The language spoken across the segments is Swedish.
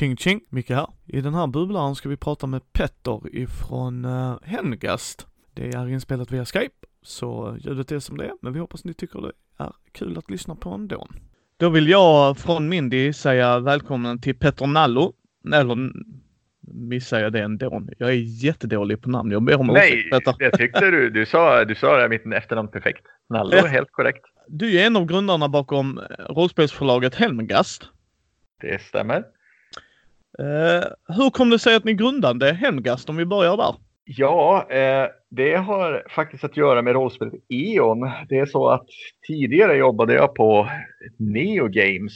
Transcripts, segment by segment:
Ching ching, Micke här. I den här bubblaren ska vi prata med Petter ifrån uh, Hengast. Det är inspelat via Skype, så ljudet är som det är, men vi hoppas ni tycker det är kul att lyssna på ändå. Då vill jag från Mindy säga välkommen till Petter Nallo, eller missar jag det ändå? Jag är jättedålig på namn. Jag ber om Nej, ursäkt, det tyckte du. Du sa, du sa mitt efternamn perfekt. Nallo, är helt korrekt. Du är en av grundarna bakom eh, rollspelsförlaget Helmgast. Det stämmer. Eh, hur kom det sig att ni grundade Hemgast om vi börjar där? Ja, eh, det har faktiskt att göra med rollspelet E.ON. Det är så att tidigare jobbade jag på Neo Games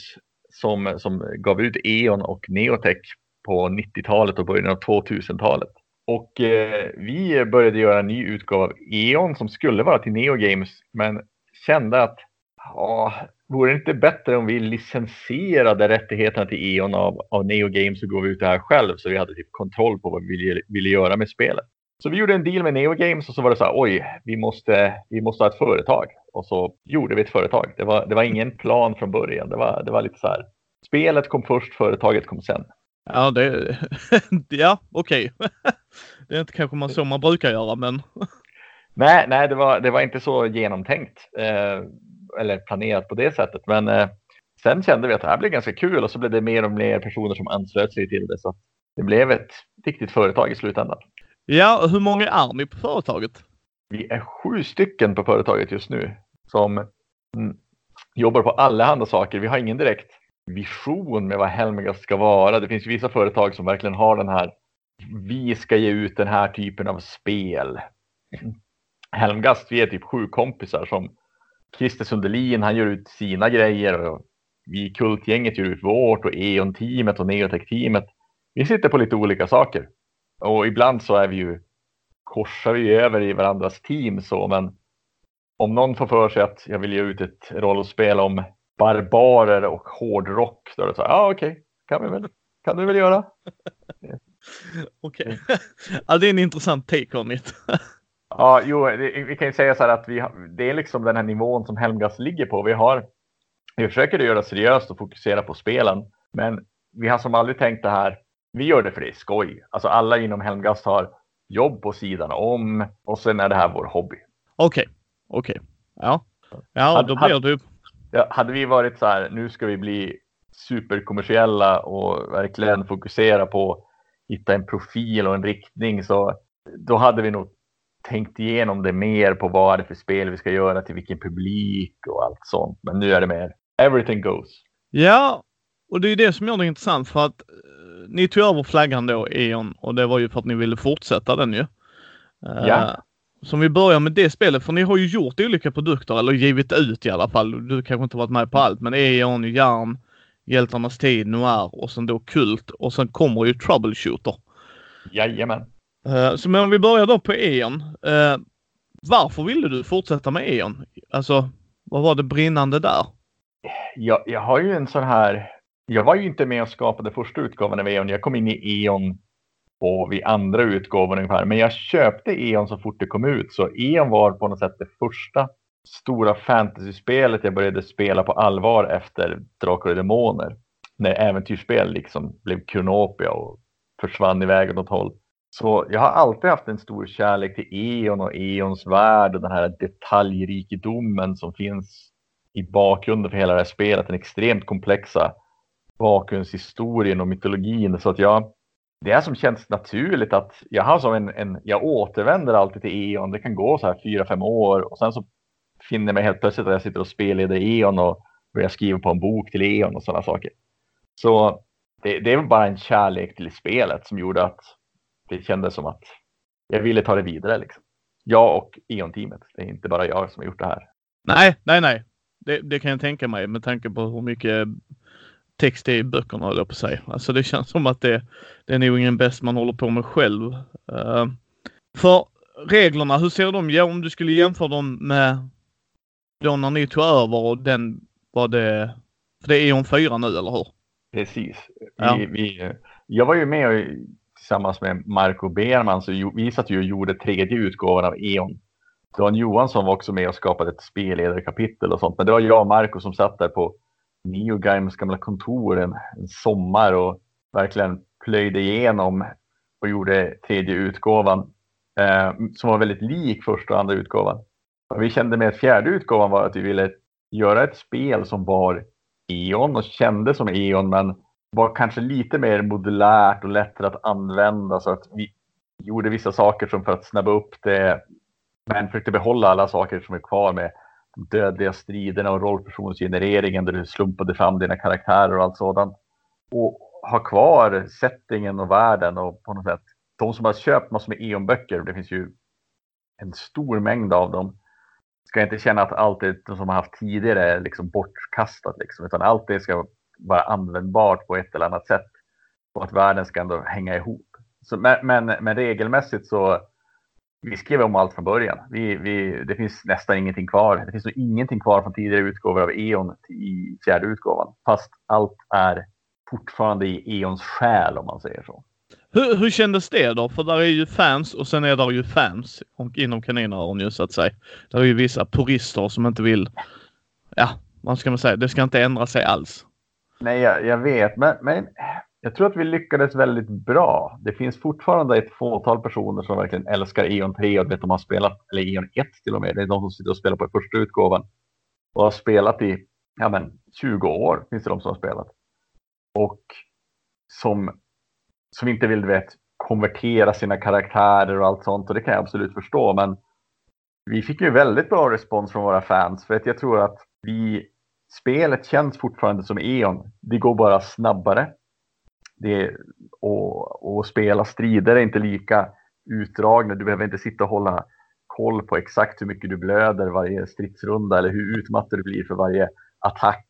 som, som gav ut E.ON och Neotech på 90-talet och början av 2000-talet. Och eh, vi började göra en ny utgåva av E.ON som skulle vara till Neo Games men kände att ja, vore det inte bättre om vi licensierade rättigheterna till E.ON av, av Neo Games och gav ut det här själv så vi hade typ kontroll på vad vi ville, ville göra med spelet. Så vi gjorde en deal med Neo Games och så var det så här, oj, vi måste, vi måste ha ett företag. Och så gjorde vi ett företag. Det var, det var ingen plan från början. Det var, det var lite så här, spelet kom först, företaget kom sen. Ja, det, ja okej. Okay. Det är inte kanske man så man brukar göra, men. Nej, nej, det var, det var inte så genomtänkt. Eh, eller planerat på det sättet. Men eh, sen kände vi att det här blev ganska kul och så blev det mer och mer personer som anslöt sig till det. Så det blev ett riktigt företag i slutändan. Ja, hur många är ni på företaget? Vi är sju stycken på företaget just nu som mm, jobbar på allehanda saker. Vi har ingen direkt vision med vad Helmegast ska vara. Det finns vissa företag som verkligen har den här vi ska ge ut den här typen av spel. Helmgast, vi är typ sju kompisar som Christer Sundelin, han gör ut sina grejer och vi Kultgänget gör ut vårt och E.ON-teamet och Neotech-teamet. Vi sitter på lite olika saker och ibland så är vi ju korsar vi över i varandras team så, men om någon får för sig att jag vill ge ut ett rollspel om barbarer och hårdrock, då är det så här, ja ah, okej, okay. kan vi väl, kan du väl göra. okej, okay. ja, det är en intressant take on it. Ja, jo, det, vi kan ju säga så här att vi det är liksom den här nivån som Helmgas ligger på. Vi har, vi försöker göra seriöst och fokusera på spelen, men vi har som aldrig tänkt det här. Vi gör det för det är skoj. Alltså alla inom Helmgast har jobb på sidan om och sen är det här vår hobby. Okej, okay. okej. Okay. Ja, ja, då blir du. Ja, hade vi varit så här, nu ska vi bli superkommersiella och verkligen fokusera på att hitta en profil och en riktning så då hade vi nog tänkt igenom det mer på vad är det för spel vi ska göra till vilken publik och allt sånt. Men nu är det mer everything goes. Ja, och det är det som gör det intressant för att uh, ni tog över flaggan då, E.ON, och det var ju för att ni ville fortsätta den ju. Uh, ja. Så om vi börjar med det spelet, för ni har ju gjort olika produkter, eller givit ut i alla fall. Du kanske inte varit med på allt, men E.ON, Järn, Hjältarnas tid, Noir och sen då Kult och sen kommer ju Troubleshooter. Jajamän. Uh, så men om vi börjar då på E.ON. Uh, eh, varför ville du fortsätta med E.ON? Alltså, vad var det brinnande där? Jag, jag har ju en sån här... Jag var ju inte med och skapade första utgåvan av E.ON. Jag kom in i E.ON och vid andra utgåvan ungefär. Men jag köpte E.ON så fort det kom ut. Så E.ON var på något sätt det första stora fantasyspelet jag började spela på allvar efter Drakar och Demoner. När äventyrsspel liksom blev Kronopia och försvann iväg åt något håll. Så jag har alltid haft en stor kärlek till E.ON och E.ONs värld och den här detaljrikedomen som finns i bakgrunden för hela det här spelet. Den extremt komplexa bakgrundshistorien och mytologin. Så att jag, det är som känns naturligt att jag har som en, en jag återvänder alltid till E.ON. Det kan gå så här fyra, fem år och sen så finner jag mig helt plötsligt att jag sitter och spelleder E.ON och börjar skriva på en bok till E.ON och sådana saker. Så det, det är bara en kärlek till spelet som gjorde att det kändes som att jag ville ta det vidare. Liksom. Jag och E.ON-teamet. Det är inte bara jag som har gjort det här. Nej, nej, nej. Det, det kan jag tänka mig med tanke på hur mycket text det är i böckerna, höll jag på säga. Alltså det känns som att det, det är nog ingen bäst man håller på med själv. Uh, för reglerna, hur ser de? Ja, om du skulle jämföra dem med då när ni tog över och den var det, för det är E.ON 4 nu, eller hur? Precis. Vi, ja. vi, jag var ju med och tillsammans med Marco Berman så vi satt ju och gjorde tredje utgåvan av E.ON. Dan Johansson var också med och skapade ett spelledarkapitel och sånt. Men det var jag och Marco som satt där på NeoGames gamla kontor en, en sommar och verkligen plöjde igenom och gjorde tredje utgåvan eh, som var väldigt lik första och andra utgåvan. Och vi kände med fjärde utgåvan var att vi ville göra ett spel som var E.ON och kändes som E.ON men var kanske lite mer modulärt och lättare att använda så att vi gjorde vissa saker som för att snabba upp det men försökte behålla alla saker som är kvar med de dödliga striderna och rollpersonsgenereringen där du slumpade fram dina karaktärer och allt sådant. Och ha kvar settingen och världen och på något sätt. De som har köpt massor med E.ON-böcker, det finns ju en stor mängd av dem, ska inte känna att allt det som har haft tidigare är liksom bortkastat. Liksom, utan allt det ska vara användbart på ett eller annat sätt. Och att världen ska ändå hänga ihop. Så, men, men, men regelmässigt så vi skrev om allt från början. Vi, vi, det finns nästan ingenting kvar. Det finns nog ingenting kvar från tidigare utgåvor av E.ON i fjärde utgåvan. Fast allt är fortfarande i E.ONs själ om man säger så. Hur, hur kändes det då? För där är ju fans och sen är där ju fans inom kaninöron ju så att säga. Där är ju vissa purister som inte vill, ja, vad ska man säga, det ska inte ändra sig alls. Nej, jag, jag vet, men, men jag tror att vi lyckades väldigt bra. Det finns fortfarande ett fåtal personer som verkligen älskar E.ON 3 och vet de har spelat, eller E.ON 1 till och med. Det är de som sitter och spelar på första utgåvan och har spelat i ja, men, 20 år. Finns det de som har spelat. Och som, som inte vill vet, konvertera sina karaktärer och allt sånt. Och det kan jag absolut förstå. Men vi fick ju väldigt bra respons från våra fans. För att jag tror att vi, spelet känns fortfarande som E.ON. Det går bara snabbare det, och, och spela strider är inte lika utdragna. Du behöver inte sitta och hålla koll på exakt hur mycket du blöder varje stridsrunda eller hur utmattad du blir för varje attack.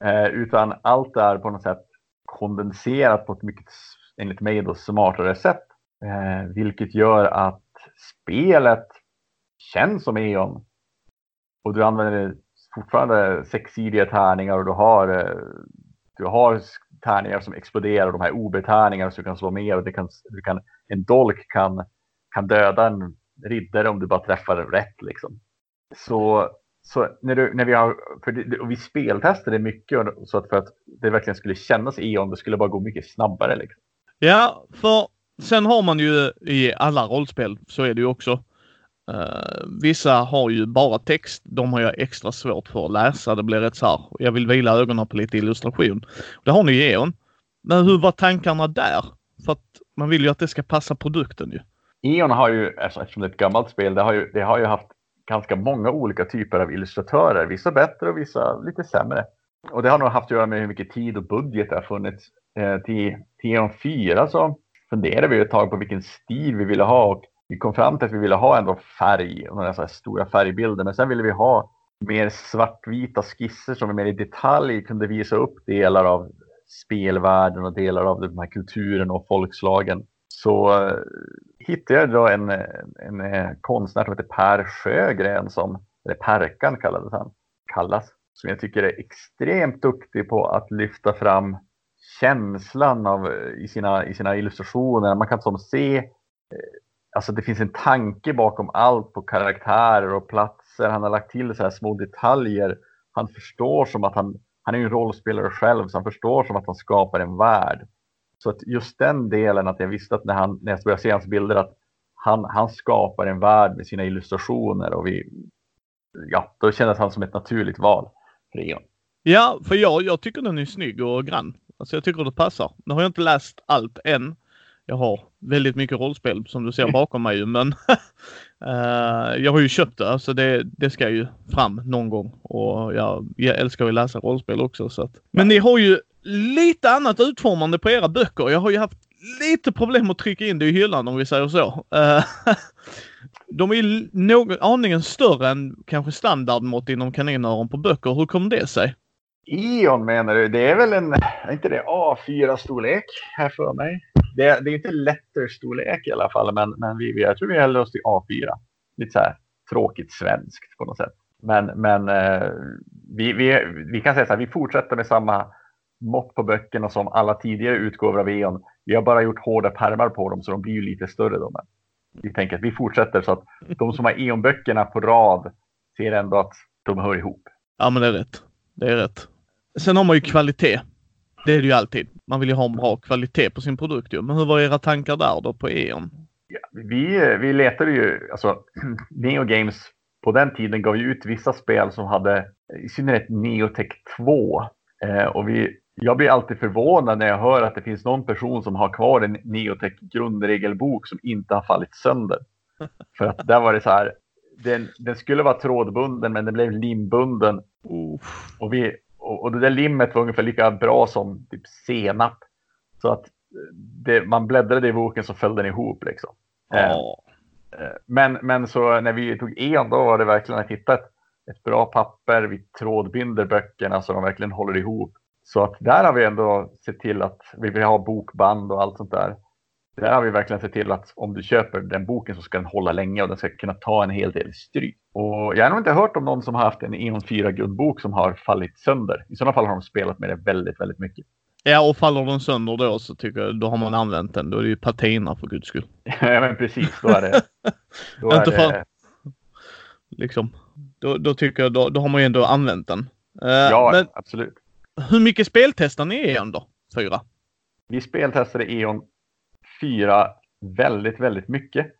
Eh, utan allt är på något sätt kondenserat på ett mycket, enligt mig, då, smartare sätt. Eh, vilket gör att spelet känns som E.ON. Och du använder fortfarande sexsidiga tärningar och du har, eh, du har tärningar som exploderar, de här OB-tärningarna som du kan slå med och det kan, du kan, en dolk kan, kan döda en riddare om du bara träffar rätt. Liksom. Så, så när, du, när vi har, för det, och vi speltestade mycket så att för att det verkligen skulle kännas E.ON, det skulle bara gå mycket snabbare. Liksom. Ja, för sen har man ju i alla rollspel, så är det ju också, Uh, vissa har ju bara text. De har jag extra svårt för att läsa. Det blir rätt så här. Jag vill vila ögonen på lite illustration. Det har ni i Eon. Men hur var tankarna där? För att man vill ju att det ska passa produkten ju. Eon har ju, alltså, eftersom det är ett gammalt spel, det har ju, det har ju haft ganska många olika typer av illustratörer. Vissa bättre och vissa lite sämre. Och det har nog haft att göra med hur mycket tid och budget det har funnits. Eh, till, till Eon 4 så funderade vi ett tag på vilken stil vi ville ha och vi kom fram till att vi ville ha ändå färg, några så stora färgbilder, men sen ville vi ha mer svartvita skisser som mer i detalj kunde visa upp delar av spelvärlden och delar av den här kulturen och folkslagen. Så uh, hittade jag då en, en, en konstnär som heter Per Sjögren, som, eller Perkan kallades han, kallas, som jag tycker är extremt duktig på att lyfta fram känslan av, eh, i, sina, i sina illustrationer. Man kan som se alltså det finns en tanke bakom allt på karaktärer och platser. Han har lagt till så här små detaljer. Han förstår som att han, han är en rollspelare själv, så han förstår som att han skapar en värld. Så att just den delen, att jag visste att när, han, när jag började se hans bilder, att han, han skapar en värld med sina illustrationer och vi, ja, då kändes han som ett naturligt val för Eon. Ja, för jag, jag tycker den är snygg och grann. Alltså jag tycker det passar. Nu har jag inte läst allt än jag har väldigt mycket rollspel som du ser bakom mig men uh, jag har ju köpt det så det, det ska ju fram någon gång och jag, jag älskar att läsa rollspel också. Så att. Men ni har ju lite annat utformande på era böcker. Jag har ju haft lite problem att trycka in det i hyllan om vi säger så. Uh, de är någon, aningen större än kanske standardmått inom kaninöron på böcker. Hur kom det sig? Eon menar du? Det är väl en, är inte det A4-storlek här för mig? Det, det är inte letter-storlek i alla fall, men, men vi, jag tror vi häller oss till A4. Lite så här tråkigt svenskt på något sätt. Men, men eh, vi, vi, vi kan säga så här, vi fortsätter med samma mått på böckerna som alla tidigare utgåvor av Eon. Vi har bara gjort hårda pärmar på dem så de blir ju lite större. Då, men vi tänker att vi fortsätter så att de som har Eon-böckerna på rad ser ändå att de hör ihop. Ja, men det är rätt. Det är rätt. Sen har man ju kvalitet. Det är det ju alltid. man vill ju ha en bra kvalitet på sin produkt ju. Men hur var era tankar där då på E.ON? Ja, vi, vi letade ju, alltså Neo Games på den tiden gav ju ut vissa spel som hade i synnerhet Neotech 2. Eh, och vi, jag blir alltid förvånad när jag hör att det finns någon person som har kvar en Neotech grundregelbok som inte har fallit sönder. För att där var det så här, den, den skulle vara trådbunden men den blev limbunden. Och, vi, och, och, det där limmet var ungefär lika bra som typ senap. Så att det, man bläddrade i boken så föll den ihop liksom. Oh. Eh, men, men så när vi tog en då var det verkligen att hitta ett, ett bra papper. Vi trådbinder böckerna så de verkligen håller ihop. Så att där har vi ändå sett till att vi vill ha bokband och allt sånt där. Där har vi verkligen sett till att om du köper den boken så ska den hålla länge och den ska kunna ta en hel del stryk. Och jag har nog inte hört om någon som har haft en Eon 4 grundbok som har fallit sönder. I sådana fall har de spelat med det väldigt, väldigt mycket. Ja, och faller den sönder då så tycker jag då har man använt den. Då är det ju patina för guds skull. ja, men precis. Då är det. Då är Inte för... Det... Liksom. Då, då tycker jag då, då har man ju ändå använt den. Uh, ja, men absolut. Hur mycket speltestar ni E.ON då? Fyra? Vi speltestade E.ON fyra väldigt, väldigt mycket.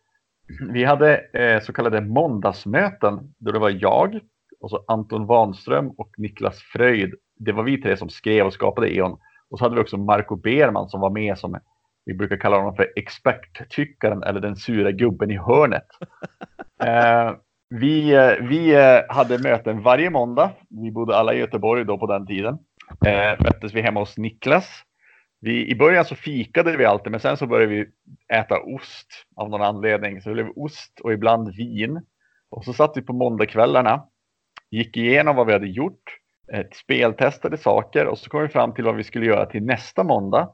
Vi hade eh, så kallade måndagsmöten då det var jag och så Anton Wanström och Niklas Fröjd. Det var vi tre som skrev och skapade E.ON. Och så hade vi också Marco Berman som var med som vi brukar kalla honom för experttyckaren eller den sura gubben i hörnet. eh, vi, eh, vi eh, hade möten varje måndag. Vi bodde alla i Göteborg då på den tiden. Eh, möttes vi hemma hos Niklas. Vi, I början så fikade vi alltid, men sen så började vi äta ost av någon anledning. Så det blev ost och ibland vin. Och så satt vi på måndagskvällarna, gick igenom vad vi hade gjort, eh, speltestade saker och så kom vi fram till vad vi skulle göra till nästa måndag.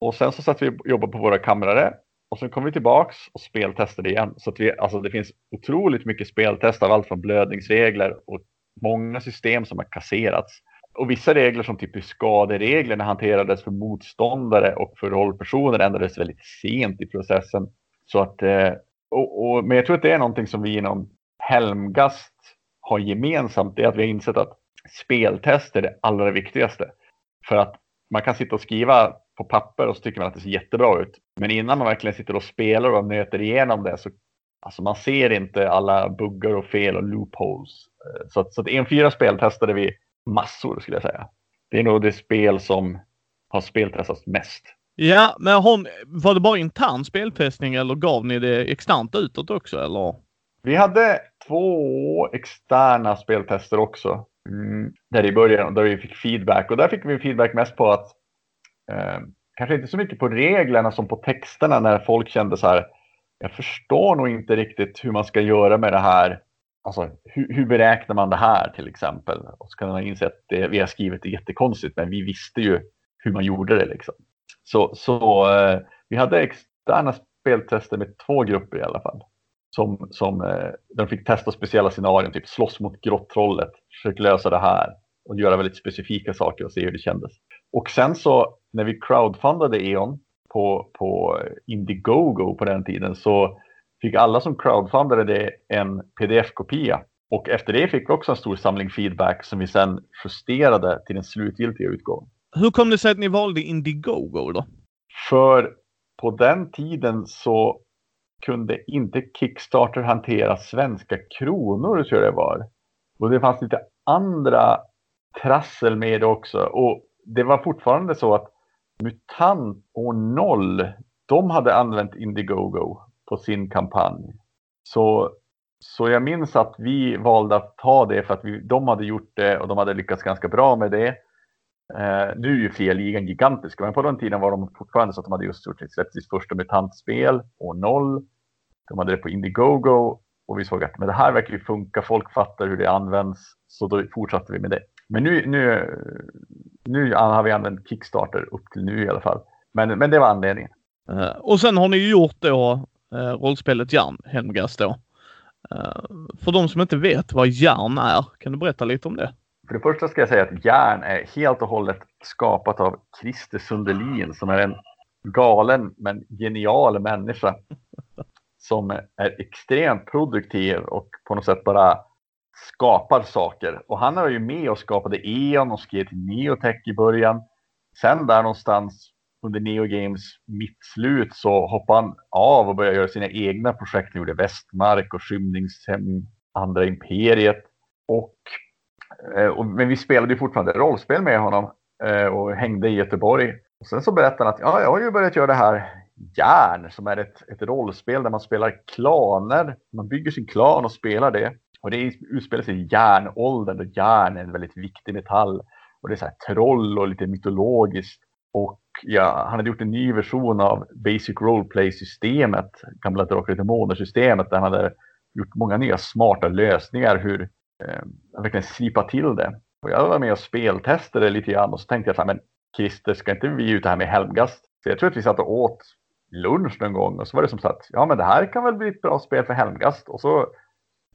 Och sen så satt vi och jobbade på våra kamrare och sen kom vi tillbaks och speltestade igen. Så att vi, alltså det finns otroligt mycket speltest av allt från blödningsregler och många system som har kasserats och vissa regler som typ skadereglerna hanterades för motståndare och för rollpersoner ändrades väldigt sent i processen. Så att, eh, och, och, men jag tror att det är någonting som vi inom Helmgast har gemensamt. Det är att vi har insett att speltest är det allra viktigaste. För att man kan sitta och skriva på papper och så tycker man att det ser jättebra ut. Men innan man verkligen sitter och spelar och nöter igenom det så alltså man ser inte alla buggar och fel och loopholes. Eh, så att, så att en fyra speltestade vi massor skulle jag säga. Det är nog det spel som har speltestats mest. Ja, men hon, var det bara intern speltestning eller gav ni det externt utåt också eller? Vi hade två externa speltester också. Mm, där i början, där vi fick feedback och där fick vi feedback mest på att eh, kanske inte så mycket på reglerna som på texterna när folk kände så här. Jag förstår nog inte riktigt hur man ska göra med det här Alltså, hur, hur, beräknar man det här till exempel? Och så kan man inse att det vi har skrivit är jättekonstigt, men vi visste ju hur man gjorde det. Liksom. Så, så eh, vi hade externa speltester med två grupper i alla fall. Som, som eh, de fick testa speciella scenarion, typ slåss mot grottrollet, försöka lösa det här och göra väldigt specifika saker och se hur det kändes. Och sen så när vi crowdfundade E.ON på, på Indiegogo på den tiden så fick alla som crowdfundade det en pdf-kopia. Och efter det fick vi också en stor samling feedback som vi sedan justerade till den slutgiltiga utgåvan. Hur kom det sig att ni valde Indiegogo då? För på den tiden så kunde inte Kickstarter hantera svenska kronor, tror jag det var. Och det fanns lite andra trassel med det också. Och det var fortfarande så att MUTANT och Noll, de hade använt Indiegogo på sin kampanj. Så, så jag minns att vi valde att ta det för att vi, de hade gjort det och de hade lyckats ganska bra med det. Eh, nu är ju fria ligan gigantiska, men på den tiden var de fortfarande så att de hade just gjort sitt första mutantspel och noll. De hade det på Indiegogo och vi såg att men det här verkar ju funka, folk fattar hur det används, så då fortsatte vi med det. Men nu, nu, nu har vi använt Kickstarter upp till nu i alla fall. Men, men det var anledningen. Eh, och sen har ni ju gjort då rollspelet Järn, Helmgast då. Eh, för de som inte vet vad järn är, kan du berätta lite om det? För det första ska jag säga att järn är helt och hållet skapat av Christer Sundelin som är en galen men genial människa som är extremt produktiv och på något sätt bara skapar saker. Och han var ju med och skapade E.ON och skrev till Neotech i början. sen där någonstans under Neo Games mittslut så hoppade han av och började göra sina egna projekt. Han gjorde Västmark och Skymningshem, Andra Imperiet. Och, eh, och, men vi spelade ju fortfarande rollspel med honom eh, och hängde i Göteborg. Och sen så berättade han att ja, jag har ju börjat göra det här Järn som är ett, ett rollspel där man spelar klaner. Man bygger sin klan och spelar det. Och det utspelar sig i järnåldern och järn är en väldigt viktig metall. Och det är så här troll och lite mytologiskt. Och ja, han hade gjort en ny version av Basic Roleplay-systemet, gamla Drakar och Demoner-systemet, där han hade gjort många nya smarta lösningar hur eh, verkligen slipa till det. Och jag var med och speltestade lite grann och så tänkte jag så här, men Christer, ska inte vi ut här med Helmgast? Så jag tror att vi satt och åt lunch någon gång och så var det som sagt, ja men det här kan väl bli ett bra spel för Helmgast. Och så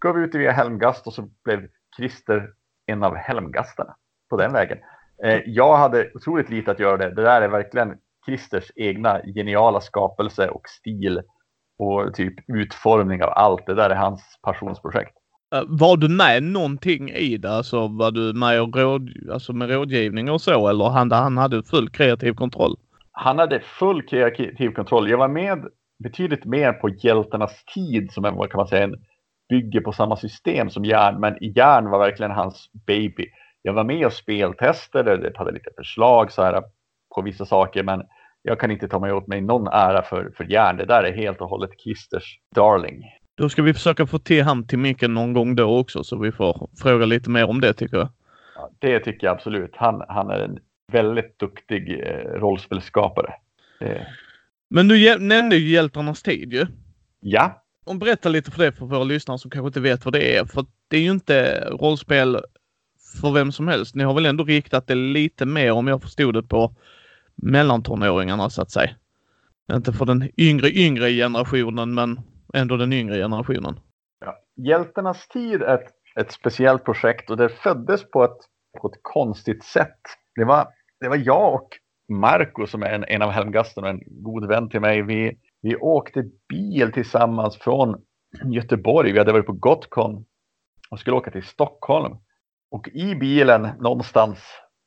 gav vi ut via Helmgast och så blev Christer en av Helmgastarna på den vägen. Eh, jag hade otroligt lite att göra det. Det där är verkligen Christers egna geniala skapelse och stil och typ utformning av allt. Det där är hans passionsprojekt. Eh, var du med någonting i det? Alltså var du med och råd, alltså med rådgivning och så eller han, han hade full kreativ kontroll? Han hade full kreativ kontroll. Jag var med betydligt mer på Hjältarnas tid som en, vad kan man säga, en bygger på samma system som järn, men järn var verkligen hans baby. Jag var med och speltestade, det hade lite förslag så här på vissa saker, men jag kan inte ta mig åt mig någon ära för, för järn. Det där är helt och hållet Kisters darling. Då ska vi försöka få till han till micken någon gång då också så vi får fråga lite mer om det tycker jag. Ja, det tycker jag absolut. Han, han är en väldigt duktig eh, rollspelsskapare. Eh. Men du nämnde ju Hjältarnas tid ju. Ja. Om berätta lite för det för våra lyssnare som kanske inte vet vad det är. För det är ju inte rollspel för vem som helst. Ni har väl ändå riktat det lite mer om jag förstod det på mellantonåringarna så att säga. Inte för den yngre, yngre generationen men ändå den yngre generationen. Ja. Hjältarnas tid är ett, ett speciellt projekt och det föddes på ett, på ett konstigt sätt. Det var, det var jag och Marco som är en, en av helmgasten och en god vän till mig. Vi, vi åkte bil tillsammans från Göteborg. Vi hade varit på Gotcon och skulle åka till Stockholm. Och i bilen någonstans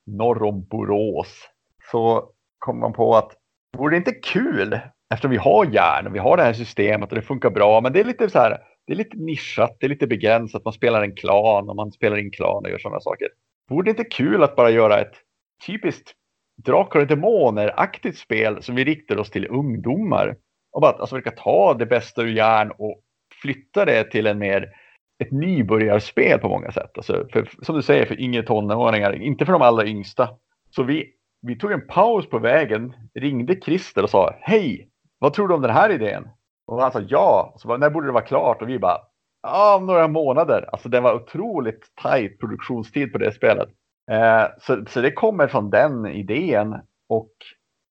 norr om Borås så kom man på att vore det inte kul eftersom vi har järn och vi har det här systemet och det funkar bra. Men det är lite så här. Det är lite nischat, det är lite begränsat. Man spelar en klan och man spelar in klan och gör sådana saker. Vore det inte kul att bara göra ett typiskt Drakar och Demoner-aktigt spel som vi riktar oss till ungdomar? Och bara alltså, försöka ta det bästa ur järn och flytta det till en mer ett nybörjarspel på många sätt. Alltså för, som du säger, för yngre tonåringar, inte för de allra yngsta. Så vi, vi tog en paus på vägen, ringde Christer och sa Hej, vad tror du om den här idén? Och han sa ja. Och så bara, när borde det vara klart? Och vi bara, ja, om några månader. Alltså det var otroligt tajt produktionstid på det spelet. Eh, så, så det kommer från den idén. Och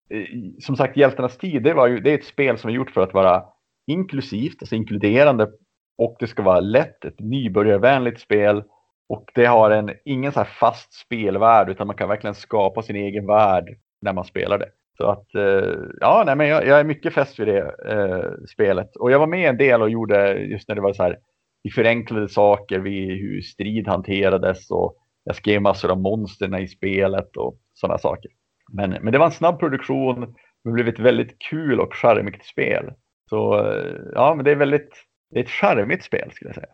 eh, som sagt, Hjältarnas tid, det, var ju, det är ett spel som är gjort för att vara inklusivt, alltså inkluderande och det ska vara lätt, ett nybörjarvänligt spel. Och det har en, ingen så fast spelvärld utan man kan verkligen skapa sin egen värld när man spelar det. Så att, eh, ja, nej, men jag, jag, är mycket fäst vid det eh, spelet. Och jag var med en del och gjorde just när det var så här, vi förenklade saker, vi, hur strid hanterades och jag skrev massor av monsterna i spelet och sådana saker. Men, men det var en snabb produktion, det blev ett väldigt kul och charmigt spel. Så eh, ja, men det är väldigt, det är ett charmigt spel skulle jag säga.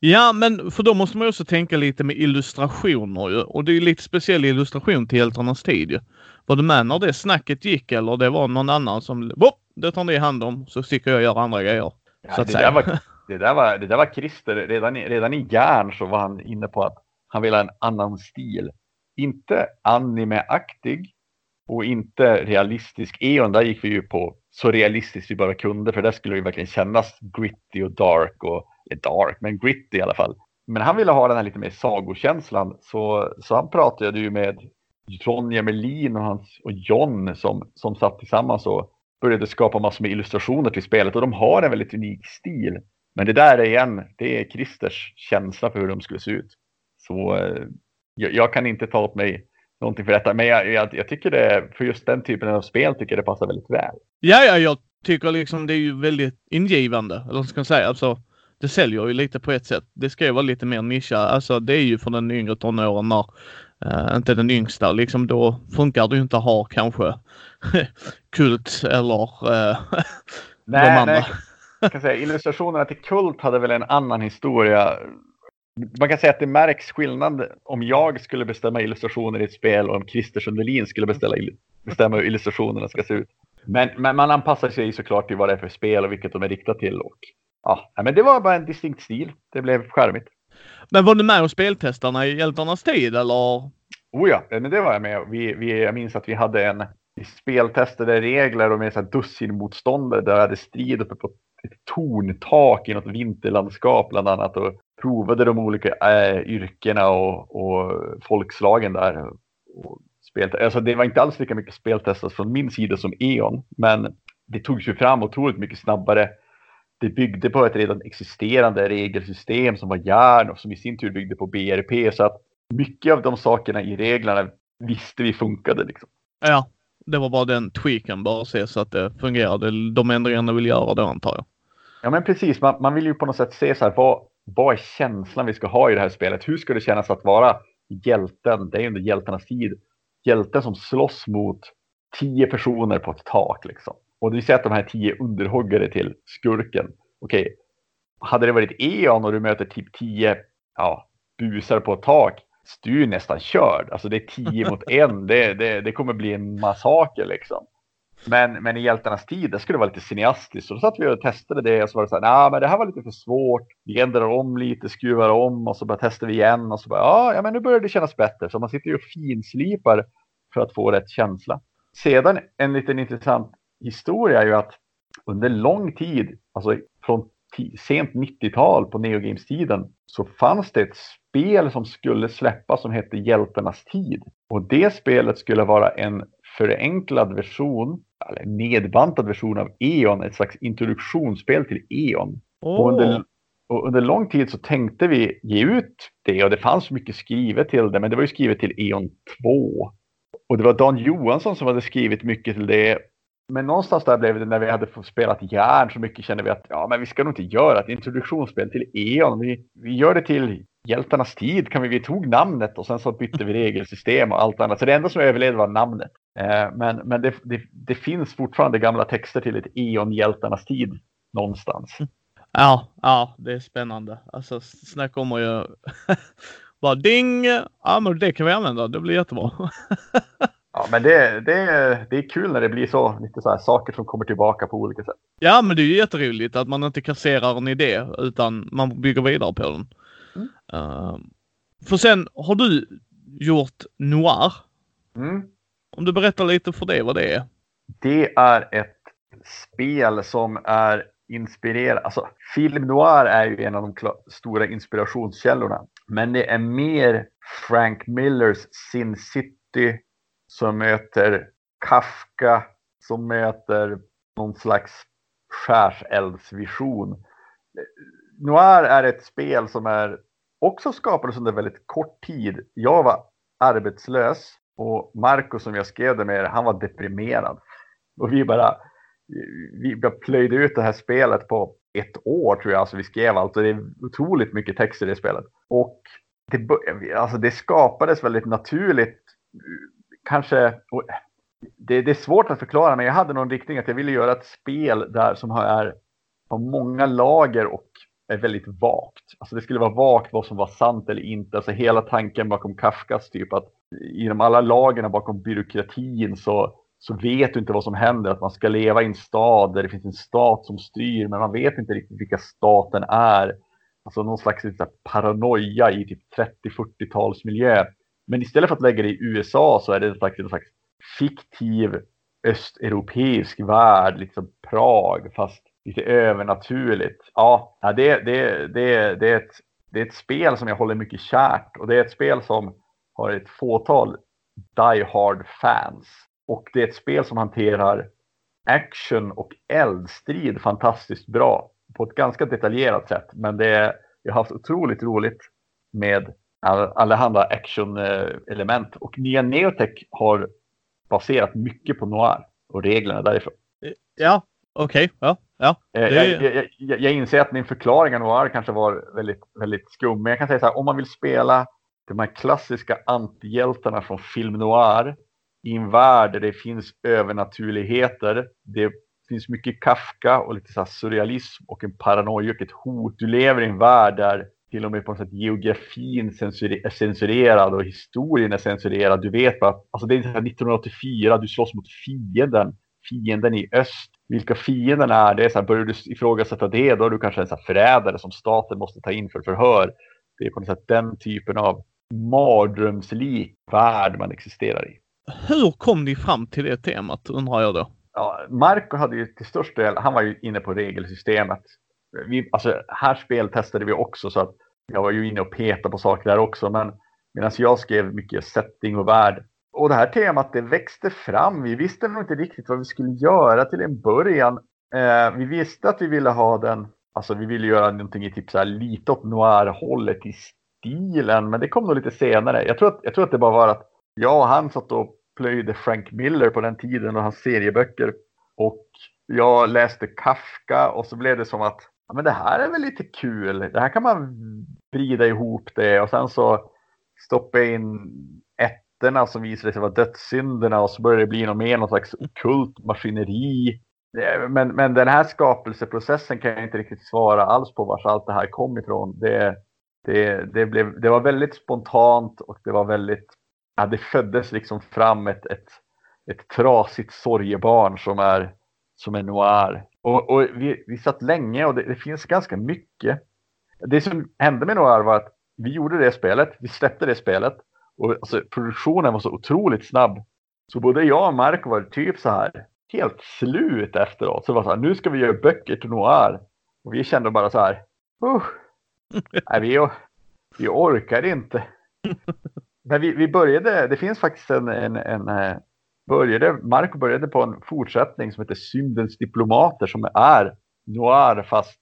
Ja, men för då måste man också tänka lite med illustrationer ju. Och det är lite speciell illustration till Hjältarnas tid ju. Var du med när det snacket gick eller det var någon annan som Boop, det tar ni hand om så sticker jag och gör andra grejer. Ja, så att det, säga. Där var, det, där var, det där var Christer. Redan, redan i järn så var han inne på att han ville ha en annan stil. Inte anime-aktig och inte realistisk. Eon, där gick vi ju på så realistiskt vi bara kunde för där skulle det verkligen kännas gritty och dark och dark, men gritty i alla fall. Men han ville ha den här lite mer sagokänslan så, så han pratade ju med Ronja Melin och, hans, och John som, som satt tillsammans och började skapa massor med illustrationer till spelet och de har en väldigt unik stil. Men det där är igen, det är Christers känsla för hur de skulle se ut. Så eh, jag, jag, kan inte ta åt mig någonting för detta. Men jag, jag, jag, tycker det, för just den typen av spel tycker jag det passar väldigt väl. Ja, ja, jag tycker liksom det är ju väldigt ingivande. Eller vad ska man säga? Alltså, det säljer ju lite på ett sätt. Det ska ju vara lite mer nischa. Alltså det är ju för den yngre tonåren när uh, inte den yngsta, liksom då funkar det ju inte att ha kanske Kult eller uh, nej, de andra. Nej. Jag kan säga, illustrationerna till Kult hade väl en annan historia. Man kan säga att det märks skillnad om jag skulle bestämma illustrationer i ett spel och om Christer Sundelin skulle beställa, bestämma hur illustrationerna ska se ut. Men, men, man anpassar sig såklart till vad det är för spel och vilket de är riktade till. Och, ja, men det var bara en distinkt stil. Det blev skärmigt. Men var du med och speltestarna i Hjältarnas tid eller? Oh ja, men det var jag med. Vi, vi, jag minns att vi hade en vi speltestade regler och med så dussin motståndare där jag hade strid uppe på ett torntak i något vinterlandskap bland annat och provade de olika äh, yrkena och, och folkslagen där. Och alltså det var inte alls lika mycket speltestat från min sida som E.ON, men det togs ju fram otroligt mycket snabbare. Det byggde på ett redan existerande regelsystem som var järn och som i sin tur byggde på BRP så att mycket av de sakerna i reglerna visste vi funkade. Liksom. Ja, det var bara den tweaken bara se så att det fungerade. De ändringarna vill göra då antar jag. Ja men precis, man, man vill ju på något sätt se så här vad, vad är känslan vi ska ha i det här spelet? Hur ska det kännas att vara hjälten? Det är ju under hjältarnas tid. Hjälten som slåss mot tio personer på ett tak liksom. Och du ser att de här tio underhuggare till skurken. Okej, okay. hade det varit E.ON och du möter typ tio ja, busar på ett tak du är nästan körd. Alltså det är tio mot en. Det, det, det kommer bli en massaker liksom. Men, men i hjältarnas tid, det skulle vara lite cineastiskt. Så då satt vi och testade det och så var det så här, nej men det här var lite för svårt. Vi ändrar om lite, skruvar om och så bara testar vi igen och så bara, ja, ja men nu börjar det kännas bättre. Så man sitter ju och finslipar för att få rätt känsla. Sedan en liten intressant historia är ju att under lång tid, alltså från sent 90-tal på Neogames-tiden, så fanns det ett spel som skulle släppas som hette Hjältarnas tid. Och det spelet skulle vara en förenklad version, eller nedbantad version av E.ON, ett slags introduktionsspel till E.ON. Oh. Och, under, och under lång tid så tänkte vi ge ut det och det fanns mycket skrivet till det, men det var ju skrivet till E.ON 2. Och det var Dan Johansson som hade skrivit mycket till det. Men någonstans där blev det när vi hade fått spelat järn så mycket kände vi att ja, men vi ska nog inte göra ett introduktionsspel till E.ON. Vi, vi gör det till Hjältarnas tid kan vi, vi tog namnet och sen så bytte vi regelsystem och allt annat. Så det enda som överlevde var namnet. Eh, men men det, det, det, finns fortfarande gamla texter till ett eon Hjältarnas tid någonstans. Ja, ja, det är spännande. Alltså snack om ju bara ding! Ja, men det kan vi använda. Det blir jättebra. Ja, men det, det, det är kul när det blir så, lite så här saker som kommer tillbaka på olika sätt. Ja, men det är ju jätteroligt att man inte kasserar en idé utan man bygger vidare på den. Uh, för sen har du gjort Noir. Mm. Om du berättar lite för det vad det är. Det är ett spel som är inspirerat. Alltså film noir är ju en av de stora inspirationskällorna. Men det är mer Frank Millers Sin City som möter Kafka som möter någon slags skärseldsvision. Noir är ett spel som är också skapades under väldigt kort tid. Jag var arbetslös och Marco som jag skrev det med, han var deprimerad. Och vi bara, vi bara plöjde ut det här spelet på ett år tror jag. Alltså vi skrev allt och det är otroligt mycket text i det spelet. Och det, alltså det skapades väldigt naturligt. Kanske, det, det, är svårt att förklara men jag hade någon riktning att jag ville göra ett spel där som har, har många lager och är väldigt vagt. Alltså det skulle vara vagt vad som var sant eller inte. Alltså hela tanken bakom Kafkas typ att inom alla lagerna bakom byråkratin så, så vet du inte vad som händer. Att man ska leva i en stad där det finns en stat som styr men man vet inte riktigt vilka staten är. Alltså någon slags paranoia i typ 30-40-talsmiljö. Men istället för att lägga det i USA så är det en slags, en slags fiktiv östeuropeisk värld, liksom Prag, fast lite övernaturligt. Ja, det, det, det, det, är ett, det är ett spel som jag håller mycket kärt och det är ett spel som har ett fåtal Die Hard fans. Och det är ett spel som hanterar action och eldstrid fantastiskt bra på ett ganska detaljerat sätt. Men det är, jag har haft otroligt roligt med allehanda action-element och nya Neotech har baserat mycket på noir och reglerna därifrån. Ja, okej. Okay. Ja. Ja, eh, det... jag, jag, jag, jag, inser att min förklaring av Noir kanske var väldigt, väldigt skum. Men jag kan säga så här, om man vill spela de här klassiska antihjältarna från film noir i en värld där det finns övernaturligheter. Det finns mycket Kafka och lite så surrealism och en paranoia och ett hot. Du lever i en värld där till och med på något sätt geografin är censurerad och historien är censurerad. Du vet bara, alltså det är 1984, du slåss mot fienden, fienden i öst. Vilka fienden är det? Så här, börjar du ifrågasätta det, då är du kanske en så här förrädare som staten måste ta in för förhör. Det är på något sätt den typen av mardrömslik värld man existerar i. Hur kom ni fram till det temat undrar jag då? Ja, Marco hade ju till största del, han var ju inne på regelsystemet. Vi, alltså, här speltestade vi också så att jag var ju inne och petade på saker där också. Men medan jag skrev mycket setting och värld. Och det här temat det växte fram. Vi visste nog inte riktigt vad vi skulle göra till en början. Eh, vi visste att vi ville ha den, alltså vi ville göra någonting i typ så här lite åt noir-hållet i stilen. Men det kom nog lite senare. Jag tror att, jag tror att det bara var att jag och han satt och plöjde Frank Miller på den tiden och hans serieböcker. Och jag läste Kafka och så blev det som att ja, men det här är väl lite kul. Det här kan man vrida ihop det och sen så stoppa in ettorna som visade sig vara dödssynderna och så började det bli något mer, något slags okult maskineri. Eh, men, men den här skapelseprocessen kan jag inte riktigt svara alls på vars allt det här kom ifrån. Det, det, det, blev, det var väldigt spontant och det var väldigt, ja, det föddes liksom fram ett, ett, ett trasigt sorgebarn som är, som är noir. Och, och vi, vi satt länge och det, det, finns ganska mycket. Det som hände med noir var att vi gjorde det spelet, vi släppte det spelet och alltså, produktionen var så otroligt snabb. Så både jag och Marco var typ så här helt slut efteråt. Så det var så här, nu ska vi göra böcker till noir. Och vi kände bara så här, uh, nej, vi, vi orkar inte. Men vi, vi började, det finns faktiskt en, en, en eh, började, Marco började på en fortsättning som heter Syndens diplomater som är noir fast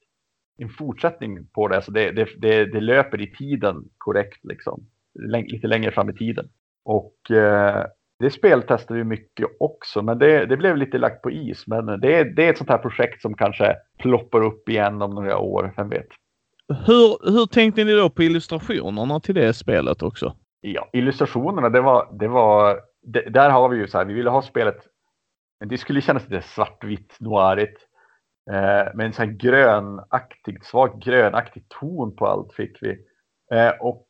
en fortsättning på det. Så det, det, det, det löper i tiden korrekt liksom. Lite längre fram i tiden. Och eh, det speltestade vi mycket också, men det, det blev lite lagt på is. Men det, det är ett sånt här projekt som kanske ploppar upp igen om några år, vem vet. Hur, hur tänkte ni då på illustrationerna till det spelet också? Ja, illustrationerna, det var, det var där har vi ju så här, vi ville ha spelet, det skulle kännas lite svartvitt, noirigt. Eh, med en sån här grönaktig, svagt grönaktig ton på allt fick vi. Eh, och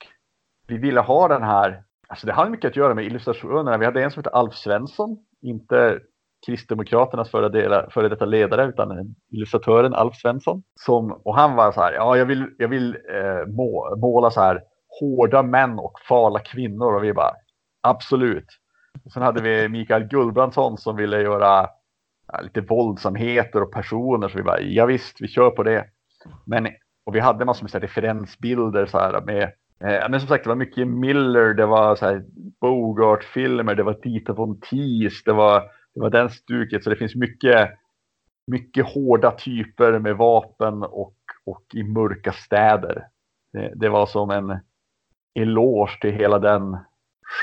vi ville ha den här, alltså det hade mycket att göra med illustrationerna. Vi hade en som hette Alf Svensson, inte Kristdemokraternas före, dela, före detta ledare utan illustratören Alf Svensson. Som, och han var så här, ja jag vill, jag vill eh, må, måla så här hårda män och fala kvinnor och vi bara absolut. Och sen hade vi Mikael Gullbrandsson som ville göra ja, lite våldsamheter och personer. Så vi bara, ja visst, vi kör på det. Men, och vi hade massor med referensbilder så här med eh, men som sagt, det var mycket Miller, det var så här Bogart-filmer, det var Tita von Teese, det var, det var den stuket. Så det finns mycket, mycket hårda typer med vapen och, och i mörka städer. Det, det var som en eloge till hela den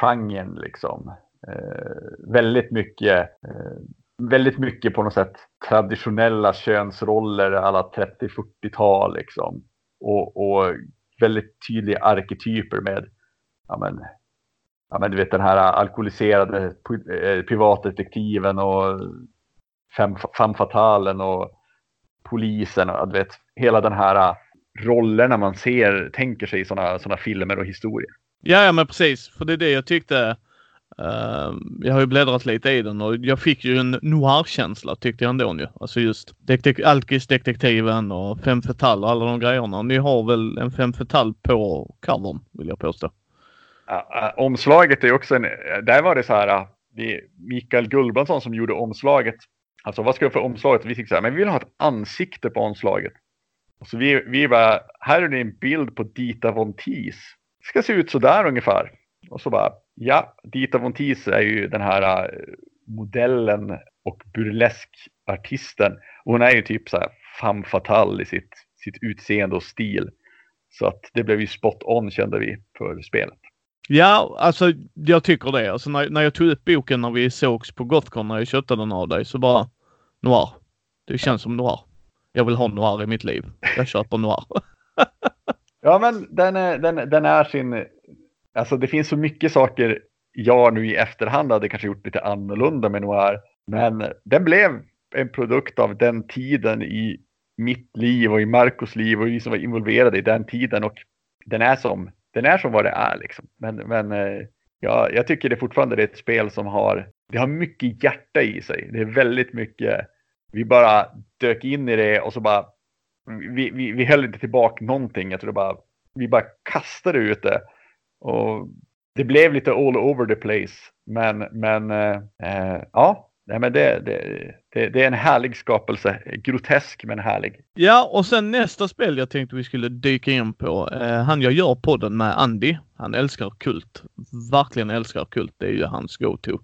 genren liksom. Eh, väldigt mycket eh, väldigt mycket på något sätt traditionella könsroller alla 30-40-tal liksom. Och, och, väldigt tydliga arketyper med ja men, ja men du vet den här alkoholiserade eh, privatdetektiven och fem, fem fatalen och polisen och du vet hela den här eh, rollerna man ser, tänker sig i sådana såna filmer och historier. Ja, ja, men precis. För det är det jag tyckte Uh, jag har ju bläddrat lite i den och jag fick ju en noir-känsla tyckte jag ändå ju. Alltså just detek Alkis-detektiven och Fem Fetal och alla de grejerna. Ni har väl en Fem Fetal på covern vill jag påstå. Eh, omslaget är också en, där var det så här, eh, det Mikael Gullbrandsson som gjorde omslaget. Alltså vad ska jag för omslaget? Vi fick så här, men vi vill ha ett ansikte på omslaget. Och så vi, vi bara, här är det en bild på Dita von Teese. Det ska se ut så där ungefär. Och så bara, ja, Dita Von Teese är ju den här äh, modellen och burleskartisten. Hon är ju typ så här femme fatale i sitt, sitt utseende och stil. Så att det blev ju spot on kände vi för spelet. Ja, alltså jag tycker det. Alltså när, när jag tog upp boken när vi sågs på Gothcon när jag köpte den av dig så bara noir. Det känns som noir. Jag vill ha noir i mitt liv. Jag köper noir. ja, men den är, den, den är sin alltså det finns så mycket saker jag nu i efterhand hade kanske gjort lite annorlunda med Noir. Men den blev en produkt av den tiden i mitt liv och i Marcos liv och vi som var involverade i den tiden. Och den är som, den är som vad det är liksom. Men, men eh, ja, jag tycker det fortfarande är ett spel som har, det har mycket hjärta i sig. Det är väldigt mycket, vi bara dök in i det och så bara, vi, vi, vi höll inte tillbaka någonting. Jag tror bara, vi bara kastade ut det. Och det blev lite all over the place. Men, men eh, eh, ja, Nej, men det, det, det, det, är en härlig skapelse. Grotesk men härlig. Ja, och sen nästa spel jag tänkte vi skulle dyka in på. Eh, han jag gör podden med, Andy. Han älskar Kult. Verkligen älskar Kult. Det är ju hans go-to.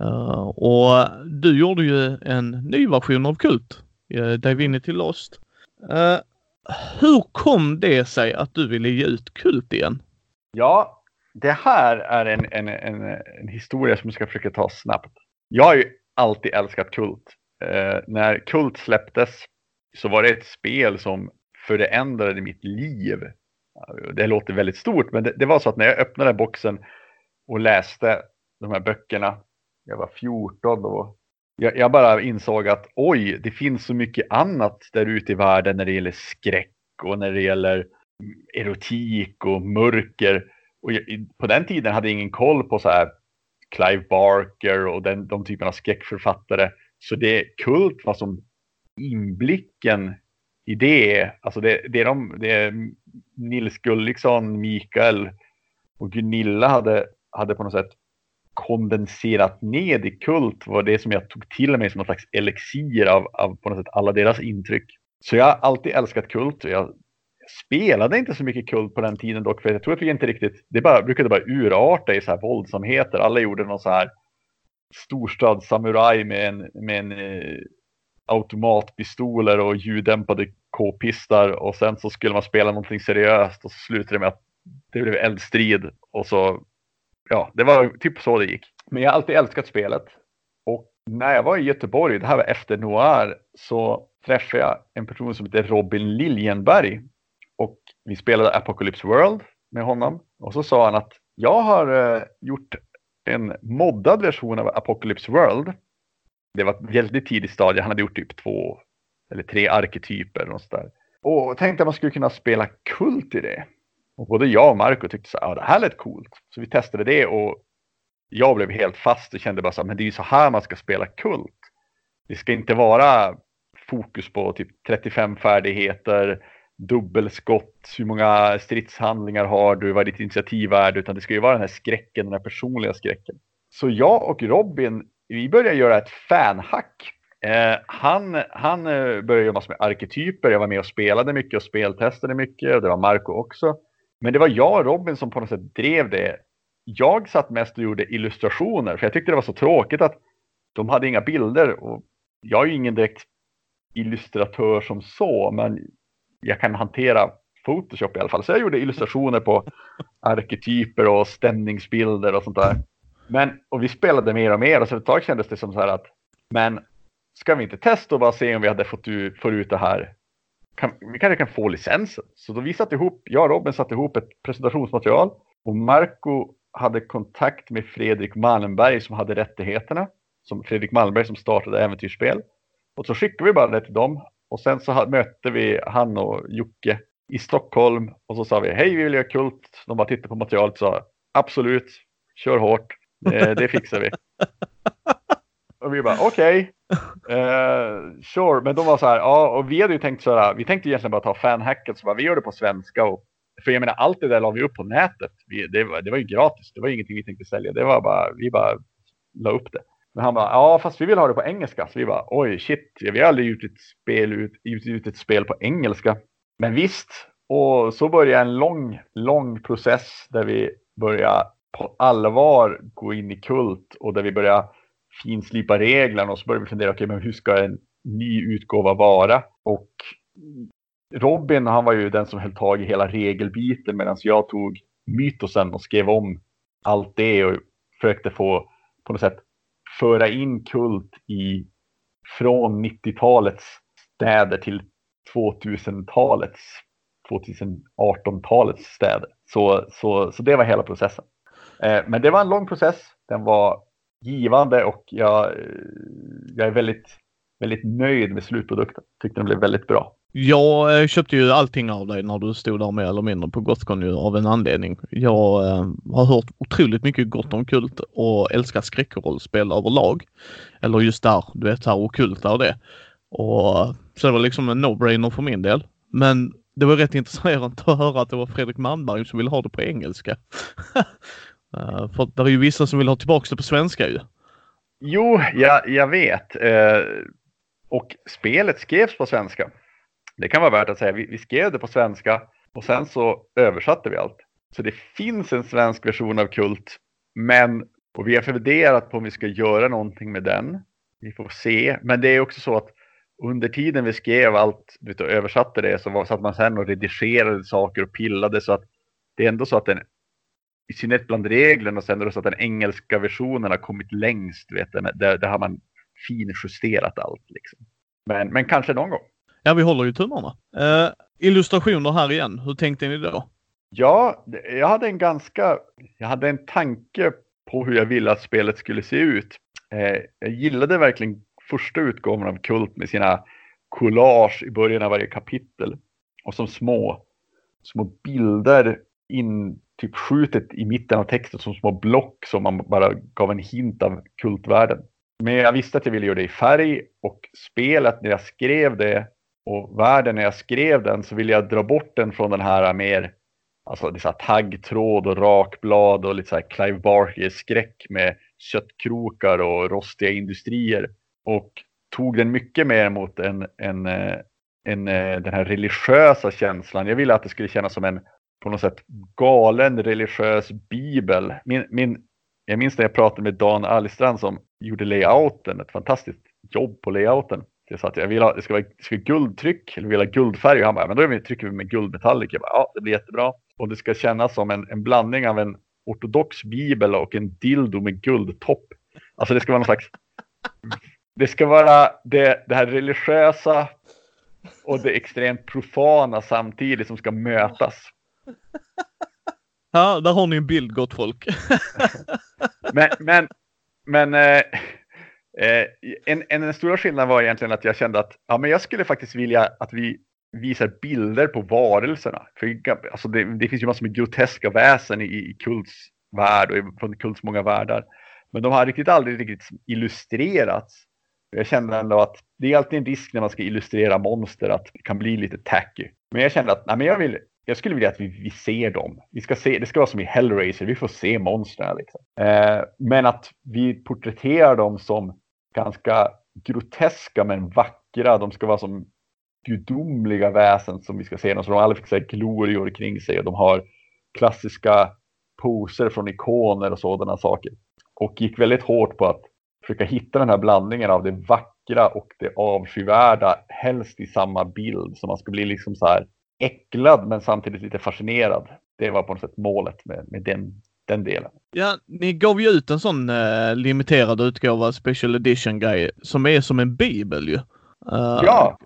Uh, och du gjorde ju en ny version av Kult. Eh, uh, Divinity Lost. Uh, hur kom det sig att du ville ge ut Kult igen? Ja, det här är en, en, en, en historia som jag ska försöka ta snabbt. Jag har ju alltid älskat Kult. Eh, när Kult släpptes så var det ett spel som förändrade mitt liv. Det låter väldigt stort, men det, det, var så att när jag öppnade boxen och läste de här böckerna, jag var 14 då, jag, jag bara insåg att oj, det finns så mycket annat där ute i världen när det gäller skräck och när det gäller erotik och mörker. Och på den tiden hade jag ingen koll på så här Clive Barker och den, de typerna av skräckförfattare. Så det Kult var som inblicken i det. Alltså det, det, är de, det är Nils Gulliksson, Mikael och Gunilla hade, hade på något sätt kondenserat ned i Kult var det som jag tog till mig som någon slags elixir av, av på något sätt alla deras intryck. Så jag har alltid älskat Kult. Jag spelade inte så mycket kult på den tiden dock, för jag tror att vi inte riktigt, det bara, brukade bara urarta i så här våldsamheter. Alla gjorde någon så här storstadssamuraj med en, med en eh, automatpistoler och ljuddämpade k-pistar och sen så skulle man spela någonting seriöst och så slutade det med att det blev eldstrid och så, ja, det var typ så det gick. Men jag har alltid älskat spelet och när jag var i Göteborg, det här var efter Noir, så träffade jag en person som heter Robin Liljenberg och vi spelade Apocalypse World med honom. Och så sa han att jag har eh, gjort en moddad version av Apocalypse World. Det var ett väldigt tidigt stadie. Han hade gjort typ två eller tre arketyper. Och, så där. och tänkte att man skulle kunna spela kult i det. Och både jag och Marco tyckte så här, det här lät coolt. Så vi testade det och jag blev helt fast och kände bara så här, men det är ju så här man ska spela kult. Det ska inte vara fokus på typ 35 färdigheter, dubbelskott, hur många stridshandlingar har du, vad är ditt initiativ är, utan det ska ju vara den här skräcken, den här personliga skräcken. Så jag och Robin, vi började göra ett fanhack. Eh, han han eh, började jobba med arketyper, jag var med och spelade mycket och speltestade mycket, och det var Marco också. Men det var jag och Robin som på något sätt drev det. Jag satt mest och gjorde illustrationer, för jag tyckte det var så tråkigt att de hade inga bilder. Och jag är ju ingen direkt illustratör som så, men jag kan hantera Photoshop i alla fall. Så jag gjorde illustrationer på arketyper och stämningsbilder och sånt där. Men, och vi spelade mer och mer och så ett tag kändes det som så här att, men ska vi inte testa och bara se om vi hade fått ut, får ut det här? Kan, vi kanske kan få licensen. Så då vi satte ihop, jag och Robin satte ihop ett presentationsmaterial och Marco hade kontakt med Fredrik Malmberg som hade rättigheterna. Som Fredrik Malmberg som startade äventyrsspel. Och så skickade vi bara det till dem och sen så mötte vi han och Jocke i Stockholm och så sa vi hej vi vill göra kult. De bara tittade på materialet och sa absolut, kör hårt, det, det fixar vi. och vi bara okej, okay, uh, sure, men de var så här, ja och vi hade ju tänkt så här, vi tänkte egentligen bara ta fanhacket så bara vi gör det på svenska och för jag menar allt det där la vi upp på nätet. Vi, det, var, det var ju gratis, det var ingenting vi tänkte sälja, det var bara, vi bara la upp det. Men han bara, ja fast vi vill ha det på engelska. Så vi bara, oj shit, vi har aldrig gjort ett spel, ut, ut ett spel på engelska. Men visst, och så började en lång, lång process där vi började på allvar gå in i kult och där vi började finslipa reglerna och så började vi fundera, okej okay, men hur ska en ny utgåva vara? Och Robin, han var ju den som höll tag i hela regelbiten medan jag tog mytosen och skrev om allt det och försökte få på något sätt föra in kult i från 90-talets städer till 2000-talets 2018-talets städer. Så, så, så det var hela processen. Eh, men det var en lång process. Den var givande och jag, eh, jag är väldigt, väldigt nöjd med slutprodukten. Tyckte den blev väldigt bra. Jag eh, köpte ju allting av dig när du stod där mer eller mindre på Gothcon ju av en anledning. Jag eh, har hört otroligt mycket gott om Kult och älskar skräckrollspel överlag. Eller just där, du vet, här okulta och det. Och, eh, så det var liksom en no-brainer för min del. Men det var rätt intressant att höra att det var Fredrik Malmberg som ville ha det på engelska. uh, för det är ju vissa som vill ha tillbaka det på svenska ju. Jo, jag, jag vet. Uh, och spelet skrevs på svenska. Det kan vara värt att säga. Vi, vi skrev det på svenska och sen så översatte vi allt. Så det finns en svensk version av Kult. Men och vi har funderat på om vi ska göra någonting med den. Vi får se. Men det är också så att under tiden vi skrev allt vet, och översatte det så var, satt man sen och redigerade saker och pillade så att det är ändå så att den i synnerhet bland reglerna och sen är det så att den engelska versionen har kommit längst. Vet, där, där har man finjusterat allt. Liksom. Men, men kanske någon gång. Ja, vi håller ju tummarna. Eh, illustrationer här igen. Hur tänkte ni då? Ja, jag hade en ganska, jag hade en tanke på hur jag ville att spelet skulle se ut. Eh, jag gillade verkligen första utgåvan av Kult med sina collage i början av varje kapitel. Och som små, små bilder in typ skjutet i mitten av texten som små block som man bara gav en hint av kultvärlden. Men jag visste att jag ville göra det i färg och spelet när jag skrev det och världen när jag skrev den så ville jag dra bort den från den här mer Alltså det är så här taggtråd och rakblad och lite så här Clive Barker-skräck med köttkrokar och rostiga industrier och tog den mycket mer mot en, en, eh, en, eh, den här religiösa känslan. Jag ville att det skulle kännas som en på något sätt galen religiös bibel. Min, min, jag minns när jag pratade med Dan Alstrand som gjorde layouten, ett fantastiskt jobb på layouten. Jag sa att jag vill ha, det ska vara, ska vara guldtryck, eller vill ha guldfärg. Och han bara, men då trycker vi med guldmetallic. Jag bara, ja, det blir jättebra. Och det ska kännas som en, en blandning av en ortodox bibel och en dildo med guldtopp. Alltså det ska vara någon slags det ska vara det, det här religiösa och det extremt profana samtidigt som ska mötas. Ja, där har ni en bild gott folk. men men, men eh, eh, en, en, en stora skillnad var egentligen att jag kände att ja, men jag skulle faktiskt vilja att vi visar bilder på varelserna. För, alltså det, det finns ju massor med groteska väsen i, i Kults värld och från Kults många världar. Men de har riktigt aldrig riktigt illustrerats. Jag kände ändå att det är alltid en risk när man ska illustrera monster att det kan bli lite tacky. Men jag kände att nej, men jag, vill, jag skulle vilja att vi, vi ser dem. Vi ska se, det ska vara som i Hellraiser, vi får se monstren. Liksom. Eh, men att vi porträtterar dem som ganska groteska men vackra. De ska vara som gudomliga väsen som vi ska se dem. Så de har alla fick glorior kring sig och de har klassiska poser från ikoner och sådana saker. Och gick väldigt hårt på att försöka hitta den här blandningen av det vackra och det avskyvärda, helst i samma bild. Så man ska bli liksom så här äcklad men samtidigt lite fascinerad. Det var på något sätt målet med, med den, den delen. Ja, ni gav ju ut en sån uh, limiterad utgåva, special edition grej, som är som en bibel ju. Uh, ja.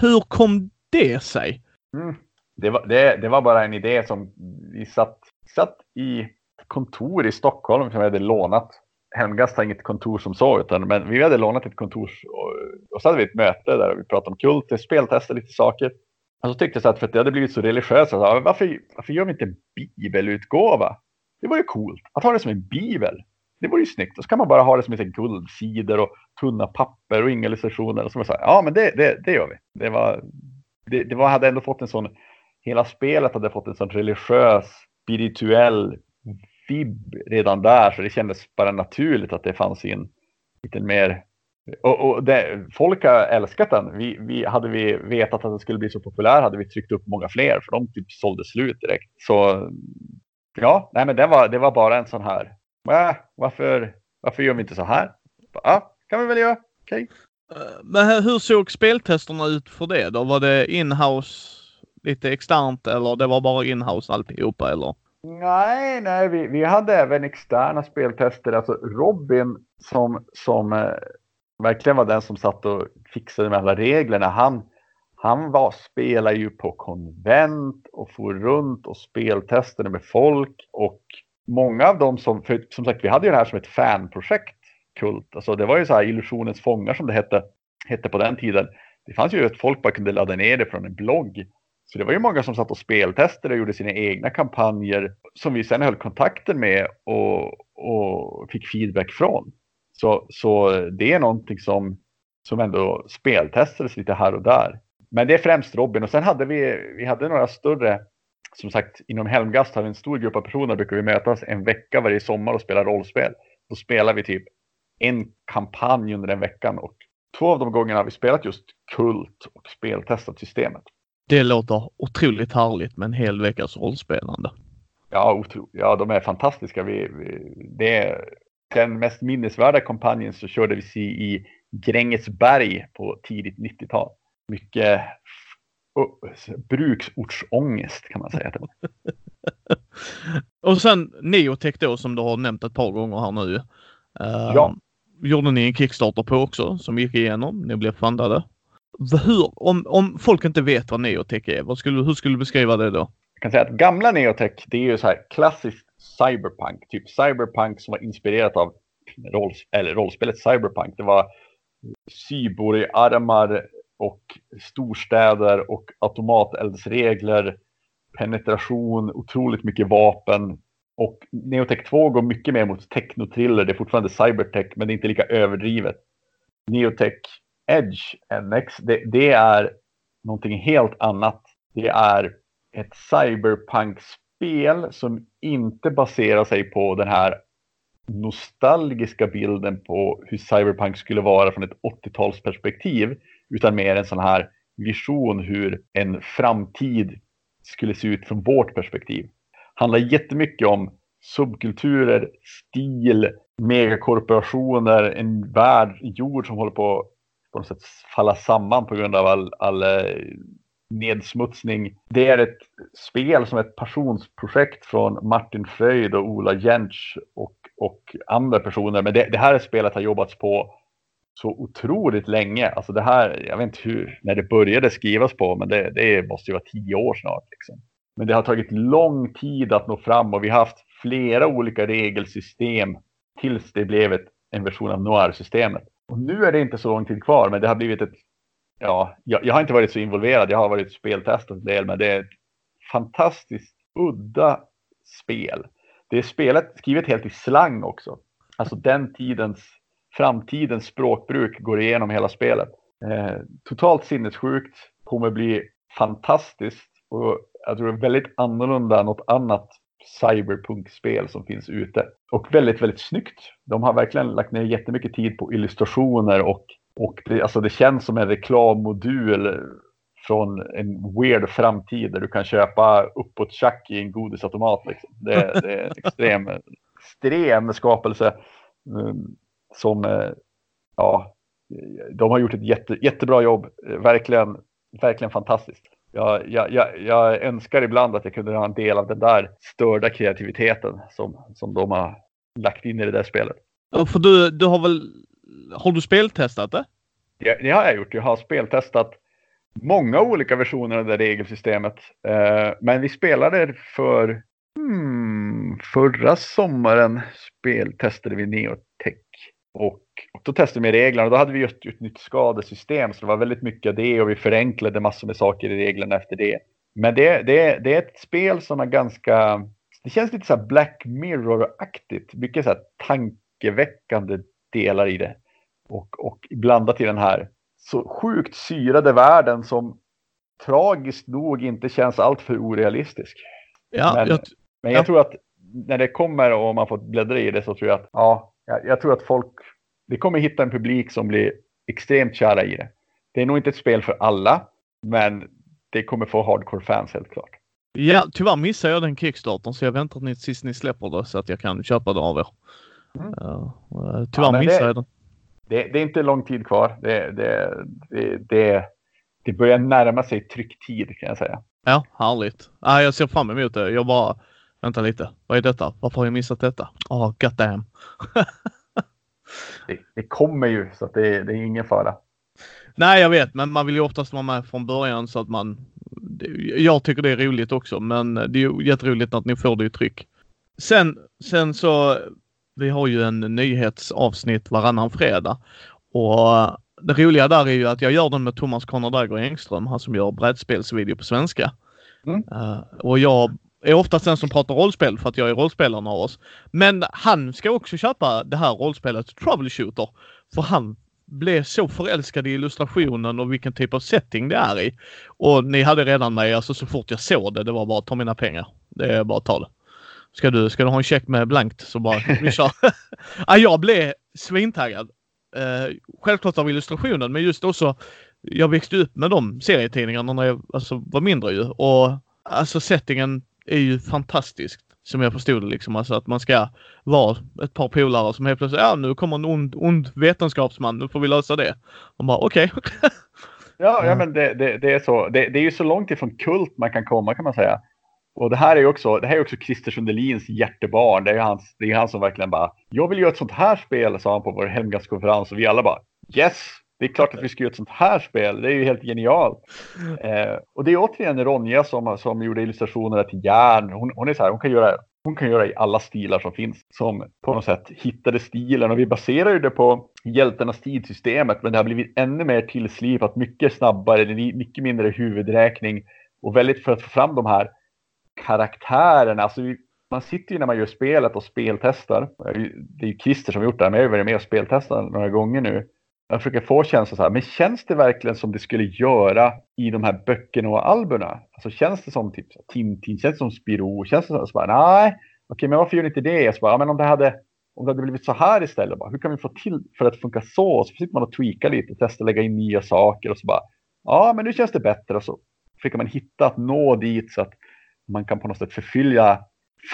Hur kom det sig? Mm. Det, var, det, det var bara en idé som vi satt, satt i kontor i Stockholm som vi hade lånat Helmgast har inget kontor som så, utan, men vi hade lånat ett kontor och, och så hade vi ett möte där vi pratade om kult, speltestade lite saker. Och så tyckte jag så att för att det hade blivit så religiöst, så sa, varför, varför gör vi inte en bibelutgåva? Det var ju coolt att ha det som en bibel. Det vore ju snyggt. Och så kan man bara ha det som lite guldsidor och tunna papper och inga illustrationer. Och så sa ja men det, det, det gör vi. Det, var, det, det var, hade ändå fått en sån, hela spelet hade fått en sån religiös, spirituell vibb redan där så det kändes bara naturligt att det fanns en lite mer och, och det, folk har älskat den. Vi, vi, hade vi vetat att den skulle bli så populär hade vi tryckt upp många fler för de typ sålde slut direkt. Så ja, nej men det var, det var bara en sån här. Äh, varför, varför gör vi inte så här? Ja, kan vi väl göra. Okej. Okay. Eh, men hur såg speltesterna ut för det då? Var det inhouse lite externt eller det var bara inhouse alltihopa eller? Nej, nej, vi, vi hade även externa speltester. Alltså Robin som, som eh, verkligen var den som satt och fixade med alla reglerna. Han, han var, spelade ju på konvent och for runt och speltestade med folk. Och många av dem som, för som sagt, vi hade ju det här som ett fanprojekt, Kult. Alltså det var ju så här illusionens fångar som det hette, hette på den tiden. Det fanns ju att folk bara kunde ladda ner det från en blogg. Så det var ju många som satt och speltestade och gjorde sina egna kampanjer som vi sen höll kontakten med och, och fick feedback från. Så, så det är någonting som, som ändå speltestades lite här och där. Men det är främst Robin och sen hade vi, vi hade några större, som sagt inom Helmgast har vi en stor grupp av personer, brukar vi mötas en vecka varje sommar och spela rollspel. Då spelar vi typ en kampanj under den veckan och två av de gångerna har vi spelat just Kult och speltestat systemet. Det låter otroligt härligt med en hel veckas rollspelande. Ja, otro, ja de är fantastiska. Vi, vi, det är den mest minnesvärda kampanjen så körde vi i Grängesberg på tidigt 90-tal. Mycket bruksortsångest kan man säga. och sen Neotech då som du har nämnt ett par gånger här nu. Uh, ja. Gjorde ni en Kickstarter på också som gick igenom. Ni blev fundade. Hur, om, om folk inte vet vad Neotech är, vad skulle, hur skulle du beskriva det då? Jag kan säga att gamla Neotech, det är ju så här klassiskt cyberpunk. Typ cyberpunk som var inspirerat av roll, eller rollspelet cyberpunk. Det var cyborgarmar och storstäder och automateldsregler, penetration, otroligt mycket vapen. Och Neotech 2 går mycket mer mot technotriller. Det är fortfarande cybertech, men det är inte lika överdrivet. Neotech Edge NX, det, det är någonting helt annat. Det är ett cyberpunk-spel som inte baserar sig på den här nostalgiska bilden på hur cyberpunk skulle vara från ett 80-talsperspektiv utan mer en sån här vision hur en framtid skulle se ut från vårt perspektiv. Handlar jättemycket om subkulturer, stil, megakorporationer, en värld, jord som håller på på något sätt falla samman på grund av all, all eh, nedsmutsning. Det är ett spel som är ett passionsprojekt från Martin Fröjd och Ola Jentsch och, och andra personer. Men det, det här spelet har jobbats på så otroligt länge. Alltså det här, jag vet inte hur, när det började skrivas på, men det, det måste ju vara tio år snart. Liksom. Men det har tagit lång tid att nå fram och vi har haft flera olika regelsystem tills det blev ett, en version av Noir-systemet. Och nu är det inte så lång tid kvar, men det har blivit ett ja, jag, jag, har inte varit så involverad. Jag har varit speltestat en del, men det är ett fantastiskt udda spel. Det är spelet skrivet helt i slang också. Alltså den tidens, framtidens språkbruk går igenom hela spelet. Eh, totalt sinnessjukt, kommer bli fantastiskt och jag tror det är väldigt annorlunda än något annat cyberpunk-spel som finns ute. Och väldigt, väldigt snyggt. De har verkligen lagt ner jättemycket tid på illustrationer och och det, alltså det känns som en reklammodul från en weird framtid där du kan köpa uppåt tjack i en godisautomat. Liksom. Det, det, är en extrem, extrem skapelse um, som, uh, ja, de har gjort ett jätte, jättebra jobb. Verkligen, verkligen fantastiskt. Jag, jag, jag, jag, önskar ibland att jag kunde ha en del av den där störda kreativiteten som, som de har lagt in i det där spelet. Ja, för du, du har väl har du speltestat det? Ja, det har jag gjort. Jag har speltestat många olika versioner av det regelsystemet. Eh, men vi spelade för hmm, förra sommaren speltestade vi Neotech. Och, och då testade vi reglerna och då hade vi just ett nytt skadesystem. Så det var väldigt mycket av det och vi förenklade massor med saker i reglerna efter det. Men det, det, det är ett spel som är ganska, det känns lite så Black Mirror-aktigt. Mycket så tankeväckande delar i det och, och blandat i den här så sjukt syrade världen som tragiskt nog inte känns alltför orealistisk. Ja, men jag, men jag ja. tror att när det kommer och man får bläddra i det så tror jag att ja, jag, jag tror att folk, vi kommer hitta en publik som blir extremt kära i det. Det är nog inte ett spel för alla, men det kommer få hardcore fans helt klart. Ja, tyvärr missade jag den kickstarten så jag väntar ni tills ni släpper det så att jag kan köpa det av er. Mm. Uh, tyvärr ja, missade jag den det, det, är inte lång tid kvar. Det, det, det, det, börjar närma sig trycktid kan jag säga. Ja, härligt. Ah, jag ser fram emot det. Jag bara, vänta lite. Vad är detta? Varför har jag missat detta? Oh, god damn. det, det kommer ju så det, det är ingen fara. Nej, jag vet, men man vill ju oftast vara med från början så att man... Jag tycker det är roligt också, men det är ju jätteroligt att ni får det i tryck. Sen, sen så, vi har ju en nyhetsavsnitt varannan fredag och det roliga där är ju att jag gör den med Thomas Conor Dagger Engström, han som gör brädspelsvideo på svenska. Mm. Uh, och jag är oftast den som pratar rollspel för att jag är rollspelaren av oss. Men han ska också köpa det här rollspelet Troubleshooter. För han blev så förälskad i illustrationen och vilken typ av setting det är i. Och ni hade redan mig, alltså så fort jag såg det, det var bara ta mina pengar. Det är bara att ta det. Ska du, ska du ha en check med blankt så bara, vi kör. ja, jag blev svintaggad. Eh, självklart av illustrationen men just också, jag växte upp med de serietidningarna när jag alltså, var mindre ju. Och alltså settingen är ju fantastiskt. Som jag förstod det liksom. Alltså att man ska vara ett par polare som helt plötsligt, ja nu kommer en ond, ond vetenskapsman, nu får vi lösa det. Och bara okej. Okay. ja, ja, men det, det, det är så. Det, det, är ju så långt ifrån kult man kan komma kan man säga. Och det här är ju också, det här är också Christer Sundelins hjärtebarn. Det är ju hans, det är han som verkligen bara, jag vill göra ett sånt här spel, sa han på vår hemgastkonferens och vi alla bara, yes, det är klart att vi ska göra ett sånt här spel. Det är ju helt genialt. Eh, och det är återigen Ronja som, som gjorde illustrationerna till Järn. Hon, hon är så här, hon kan göra hon kan göra i alla stilar som finns. Som på något sätt hittade stilen och vi baserar ju det på hjältarnas tidsystemet. Men det har blivit ännu mer tillslipat, mycket snabbare, mycket mindre huvudräkning och väldigt för att få fram de här karaktärerna. Alltså vi, man sitter ju när man gör spelet och speltestar. Det är ju Christer som har gjort det här, men jag har varit med och speltestat några gånger nu. Jag försöker få känslan så här, men känns det verkligen som det skulle göra i de här böckerna och albumen? Alltså känns det som typ Tintin, känns det som Spiro, känns det som, så bara, nej, okej, men varför gör ni inte det? Jag så bara, ja, men om det hade, om det hade blivit så här istället, bara, hur kan vi få till för att funka så? så? Så sitter man och tweakar lite, testar lägga in nya saker och så bara, ja, men nu känns det bättre och så fick man hitta att nå dit så att man kan på något sätt förfylla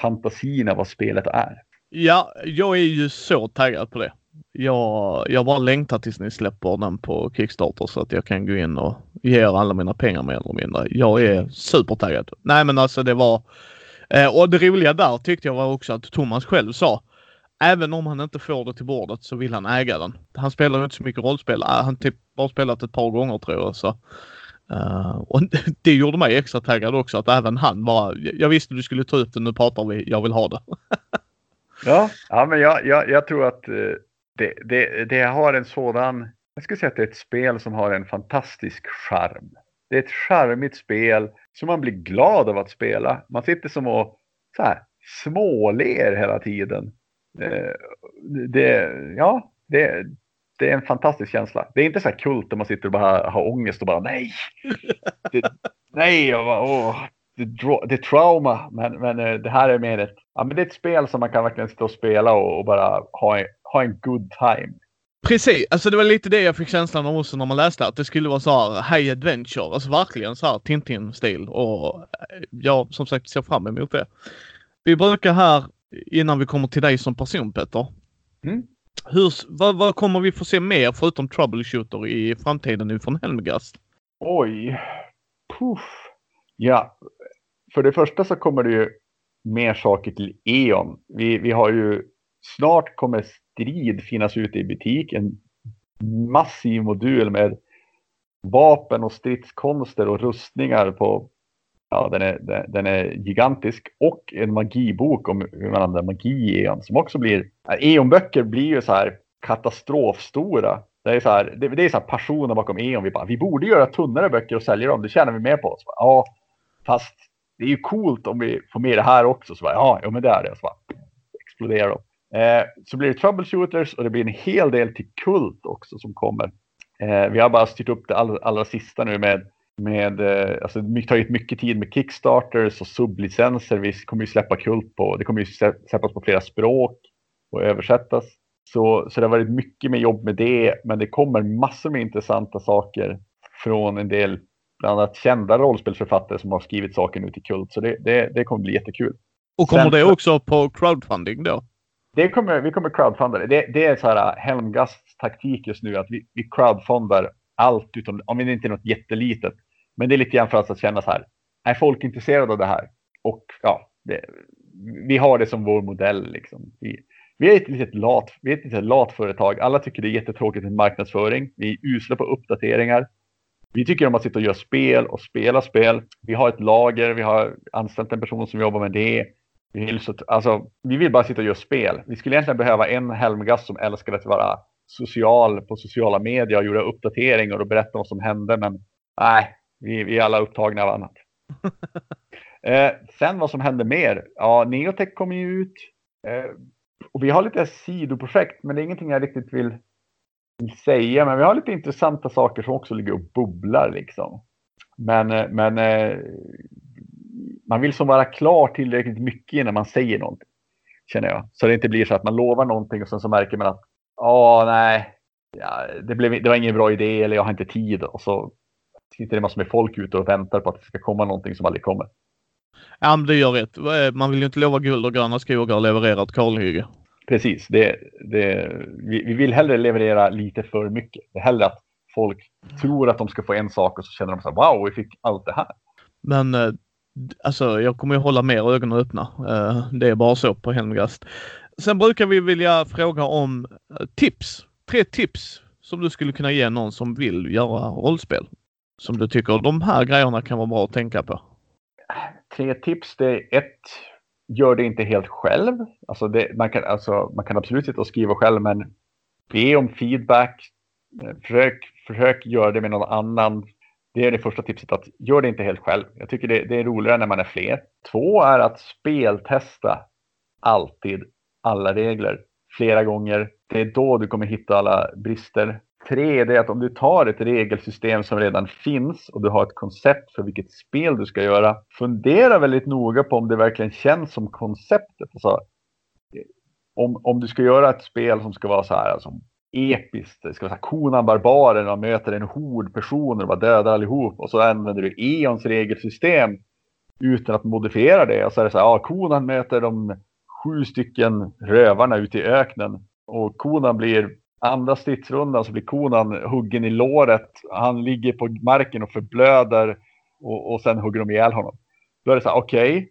fantasin av vad spelet är. Ja, jag är ju så taggad på det. Jag, jag bara längtar tills ni släpper den på Kickstarter så att jag kan gå in och ge er alla mina pengar mer eller mindre. Jag är supertaggad. Nej men alltså det var... Eh, och det roliga där tyckte jag var också att Thomas själv sa Även om han inte får det till bordet så vill han äga den. Han spelar inte så mycket rollspel. Ah, han typ bara spelat ett par gånger tror jag. Så. Uh, och det gjorde mig extra taggad också att även han bara, jag visste du skulle ta ut det, nu pratar vi, jag vill ha det. ja, ja, men jag, jag, jag tror att eh, det, det, det har en sådan, jag skulle säga att det är ett spel som har en fantastisk charm. Det är ett charmigt spel som man blir glad av att spela. Man sitter som och så här, småler hela tiden. Eh, det, ja, det, det är en fantastisk känsla. Det är inte så här kult där man sitter och bara har ångest och bara nej. Det, nej, och bara, åh, det, det är trauma. Men, men eh, det här är mer ett, ja, men det är ett spel som man kan verkligen sitta och spela och, och bara ha ha en good time. Precis, alltså det var lite det jag fick känslan av också när man läste att det skulle vara så här high adventure, alltså verkligen så här Tintin-stil och eh, jag som sagt ser fram emot det. Vi brukar här innan vi kommer till dig som person Petter. Mm. Hur, vad, vad, kommer vi få se mer förutom Troubleshooter i framtiden nu från Helmgast? Oj. Puff. Ja, för det första så kommer det ju mer saker till E.ON. Vi, vi har ju snart kommer Strid finnas ute i butik. En massiv modul med vapen och stridskonster och rustningar på Ja, den är, den är gigantisk och en magibok om hur man använder magi i E.ON som också blir... E.ON-böcker blir ju så här katastrofstora. Det är så här, det, det är så här passionen bakom E.ON. Vi bara, vi borde göra tunnare böcker och sälja dem. Det tjänar vi mer på. Så bara, ja, fast det är ju coolt om vi får med det här också. Så bara, ja, men det är det. Så bara, exploderar de. Eh, så blir det troubleshooters och det blir en hel del till kult också som kommer. Eh, vi har bara styrt upp det allra, allra sista nu med med, eh, alltså det har tagit mycket tid med Kickstarters och sublicenser. Vi kommer ju släppa Kult på, det kommer ju släppas på flera språk och översättas. Så, så det har varit mycket med jobb med det, men det kommer massor med intressanta saker från en del, bland annat kända rollspelsförfattare som har skrivit saker nu till Kult. Så det, det, det kommer bli jättekul. Och kommer Sen, det också på crowdfunding då? Det kommer, vi kommer crowdfunda det. Det, det är så här äh, Helmgasts taktik just nu att vi, vi crowdfundar allt utom om det inte är något jättelitet. Men det är lite grann för att känna så här. Är folk intresserade av det här? Och ja, det, vi har det som vår modell. Liksom. Vi, vi är ett litet lat, vi är ett litet lat företag. Alla tycker det är jättetråkigt med marknadsföring. Vi är usla på uppdateringar. Vi tycker om att sitta och göra spel och spela spel. Vi har ett lager, vi har anställt en person som jobbar med det. Vi vill, så, alltså, vi vill bara sitta och göra spel. Vi skulle egentligen behöva en helmgast som älskar att vara social på sociala medier och göra uppdateringar och berätta vad som hände. Men nej, vi, vi är alla upptagna av annat. eh, sen vad som hände mer? Ja, Neotech kom ju ut. Eh, och vi har lite sidoprojekt, men det är ingenting jag riktigt vill, vill säga. Men vi har lite intressanta saker som också ligger och bubblar liksom. Men, eh, men eh, man vill som vara klar tillräckligt mycket innan man säger någonting. Känner jag. Så det inte blir så att man lovar någonting och sen så märker man att ja, nej, ja, det, blev, det var ingen bra idé eller jag har inte tid. Och så sitter det massor med folk ute och väntar på att det ska komma någonting som aldrig kommer. Ja, men det gör rätt. Man vill ju inte lova guld och gröna skogar och leverera ett kalhygge. Precis, det, det, vi, vi, vill hellre leverera lite för mycket. Det är hellre att folk tror att de ska få en sak och så känner de så här, wow, vi fick allt det här. Men eh, alltså, jag kommer ju hålla mer ögonen öppna. Eh, det är bara så på Helmgast. Sen brukar vi vilja fråga om eh, tips. Tre tips som du skulle kunna ge någon som vill göra rollspel. Som du tycker de här grejerna kan vara bra att tänka på tre tips. Det är ett, gör det inte helt själv. Alltså, det, man, kan, alltså man kan absolut sitta och skriva själv, men be om feedback. Eh, försök, försök göra det med någon annan. Det är det första tipset, att gör det inte helt själv. Jag tycker det, det är roligare när man är fler. Två är att speltesta alltid alla regler flera gånger. Det är då du kommer hitta alla brister. Tre det är att om du tar ett regelsystem som redan finns och du har ett koncept för vilket spel du ska göra. Fundera väldigt noga på om det verkligen känns som konceptet. Alltså, om, om du ska göra ett spel som ska vara så här alltså, episkt. Ska säga, Konan Barbaren och möter en hord personer och bara dödar allihop. Och så använder du Eons regelsystem utan att modifiera det. Och så är det så här, ja, Konan möter de sju stycken rövarna ute i öknen. Och Konan blir andra stridsrundan så blir konan huggen i låret. Han ligger på marken och förblöder och, och sen hugger de ihjäl honom. Då är det så här, okej. Okay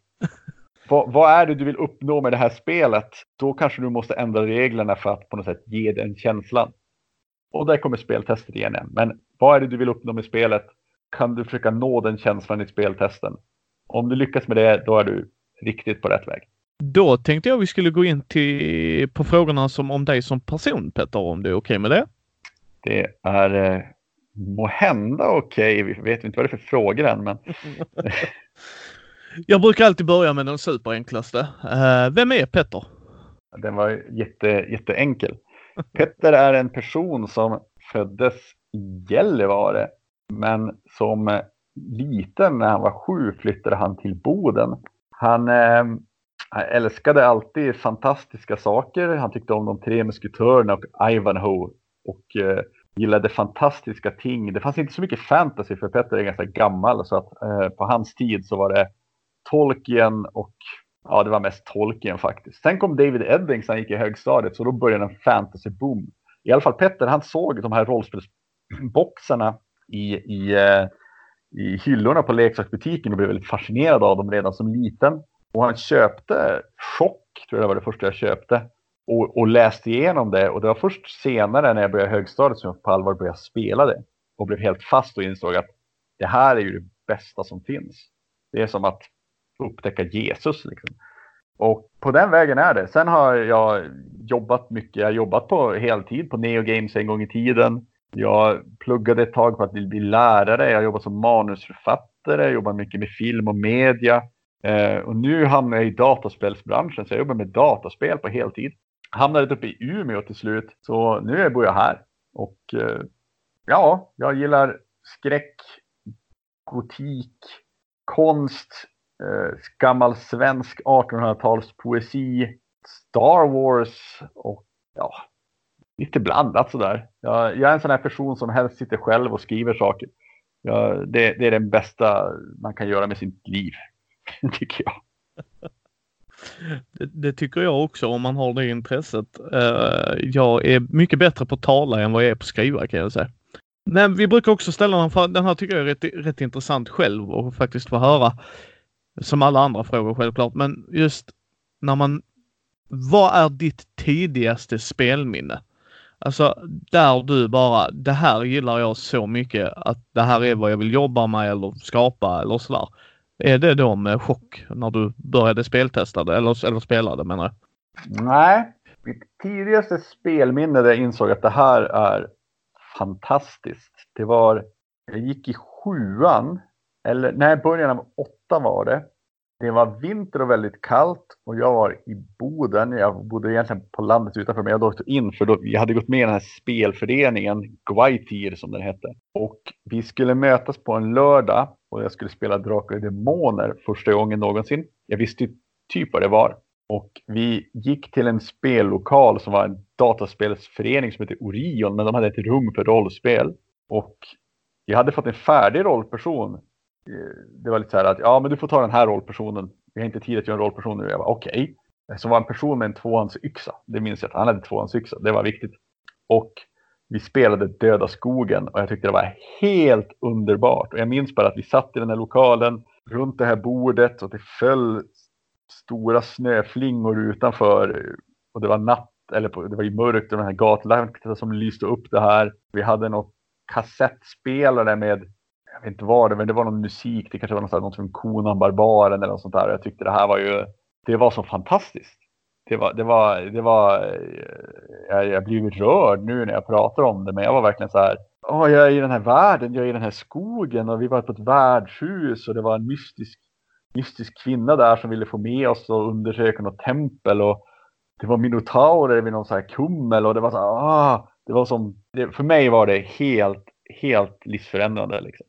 vad, vad, är det du vill uppnå med det här spelet? Då kanske du måste ändra reglerna för att på något sätt ge den känslan. Och där kommer speltestet igen. Men vad är det du vill uppnå med spelet? Kan du försöka nå den känslan i speltesten? Om du lyckas med det, då är du riktigt på rätt väg. Då tänkte jag vi skulle gå in till, på frågorna som om dig som person Petter, om du är okej okay med det? Det är eh, måhända okej. Okay. Vi vet inte vad det är för frågor än, men... jag brukar alltid börja med den superenklaste. Uh, vem är Petter? Den var jätte, jätteenkel. Petter är en person som föddes i Gällivare, men som liten när han var sju flyttade han till Boden. Han eh, han älskade alltid fantastiska saker. Han tyckte om de tre musketörerna och Ivanhoe och eh, gillade fantastiska ting. Det fanns inte så mycket fantasy för Petter är ganska gammal så att eh, på hans tid så var det Tolkien och ja, det var mest Tolkien faktiskt. Sen kom David Eddings när han gick i högstadiet så då började en fantasy boom. I alla fall Petter, han såg de här rollspelsboxarna i, i, eh, i hyllorna på leksaksbutiken och blev väldigt fascinerad av dem redan som liten. Och han köpte Chock, tror jag det var det första jag köpte. Och, och, läste igenom det. Och det var först senare när jag började högstadiet som jag på allvar började spela det. Och blev helt fast och insåg att det här är ju det bästa som finns. Det är som att upptäcka Jesus. Liksom. Och på den vägen är det. Sen har jag jobbat mycket. Jag har jobbat på heltid på Neo Games en gång i tiden. Jag pluggade ett tag på att bli lärare. Jag har jobbat som manusförfattare. Jag jobbar mycket med film och media. Eh, och nu hamnar jag i dataspelsbranschen så jag jobbar med dataspel på heltid. Hamnade uppe i Umeå till slut så nu bor jag här. Och eh, ja, jag gillar skräck, gotik, konst, eh, gammal svensk 1800-tals poesi, Star Wars och ja, lite blandat sådär. Jag, jag är en sån här person som helst sitter själv och skriver saker. Jag, det, det är det bästa man kan göra med sitt liv. tycker jag. Det, det, tycker jag också om man har det intresset. Uh, jag är mycket bättre på att tala än vad jag är på att skriva kan jag säga. Men vi brukar också ställa den för den här tycker jag är rätt, rätt intressant själv och faktiskt få höra. Som alla andra frågor självklart, men just när man vad är ditt tidigaste spelminne? Alltså där du bara, det här gillar jag så mycket att det här är vad jag vill jobba med eller skapa eller sådär. Är det då med chock när du började speltesta det eller, eller spelade menar jag? Nej, mitt tidigaste spelminne där jag insåg att det här är fantastiskt. Det var, jag gick i sjuan, eller nej, början av åttan var det. Det var vinter och väldigt kallt och jag var i Boden. Jag bodde egentligen på landet utanför men jag åkte in för då, jag hade gått med i den här spelföreningen, Guaitir som den hette. Och vi skulle mötas på en lördag och jag skulle spela Drakar och Demoner första gången någonsin. Jag visste typ vad det var. Och vi gick till en spellokal som var en dataspelsförening som hette Orion, men de hade ett rum för rollspel. Och jag hade fått en färdig rollperson. Det var lite så här att, ja men du får ta den här rollpersonen. Vi har inte tid att göra en rollperson nu. Jag var okej. Okay. Så var en person med en tvåhandsyxa. Det minns jag att han hade tvåhandsyxa. Det var viktigt. Och vi spelade Döda skogen och jag tyckte det var helt underbart. Och jag minns bara att vi satt i den här lokalen runt det här bordet och det föll stora snöflingor utanför och det var natt eller på, det var ju mörkt och den här gatlampan som lyste upp det här. Vi hade något kassettspelare med, jag vet inte vad det men det var någon musik. Det kanske var något, något från Konan Barbaren eller något sånt där. Jag tyckte det här var ju, det var så fantastiskt. Det var, det var, det var, eh, jag, jag blir rörd nu när jag pratar om det, men jag var verkligen så här, oh, jag är i den här världen, jag är i den här skogen och vi var på ett värdshus och det var en mystisk mystisk kvinna där som ville få med oss och undersöka något tempel och det var minotaurer vid någon så här kummel och det var så här, ah, det var som, det, för mig var det helt, helt livsförändrande liksom.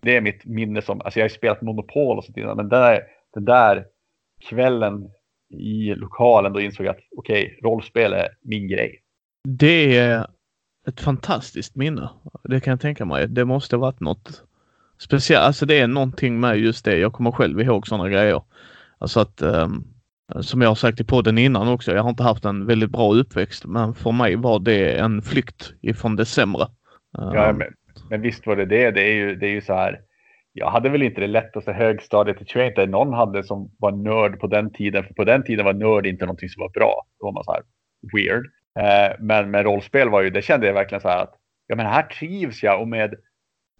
Det är mitt minne som, alltså jag har spelat Monopol och sånt innan, men den där, den där kvällen i lokalen då insåg jag att okej, okay, rollspel är min grej. Det är ett fantastiskt minne. Det kan jag tänka mig. Det måste ha varit något speciellt. Alltså det är någonting med just det. Jag kommer själv ihåg sådana grejer. Alltså att um, som jag har sagt i podden innan också. Jag har inte haft en väldigt bra uppväxt, men för mig var det en flykt ifrån det sämre. Ja, ehm. men, men visst var det det. Det är ju, det är ju så här. Jag hade väl inte det lättaste högstadiet. Det tror jag inte någon hade som var nörd på den tiden. För på den tiden var nörd inte någonting som var bra. Då var man så här weird. Eh, men med rollspel var ju, det kände jag verkligen så här att ja, men här trivs jag och med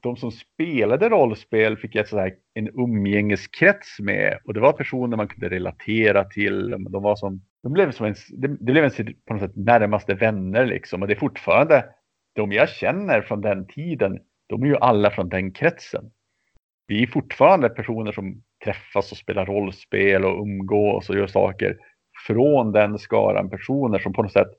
de som spelade rollspel fick jag så här en umgängeskrets med och det var personer man kunde relatera till. De, var som, de blev som en, det, det blev en på något sätt närmaste vänner liksom och det är fortfarande de jag känner från den tiden. De är ju alla från den kretsen. Vi är fortfarande personer som träffas och spelar rollspel och umgås och gör saker från den skaran personer som på något sätt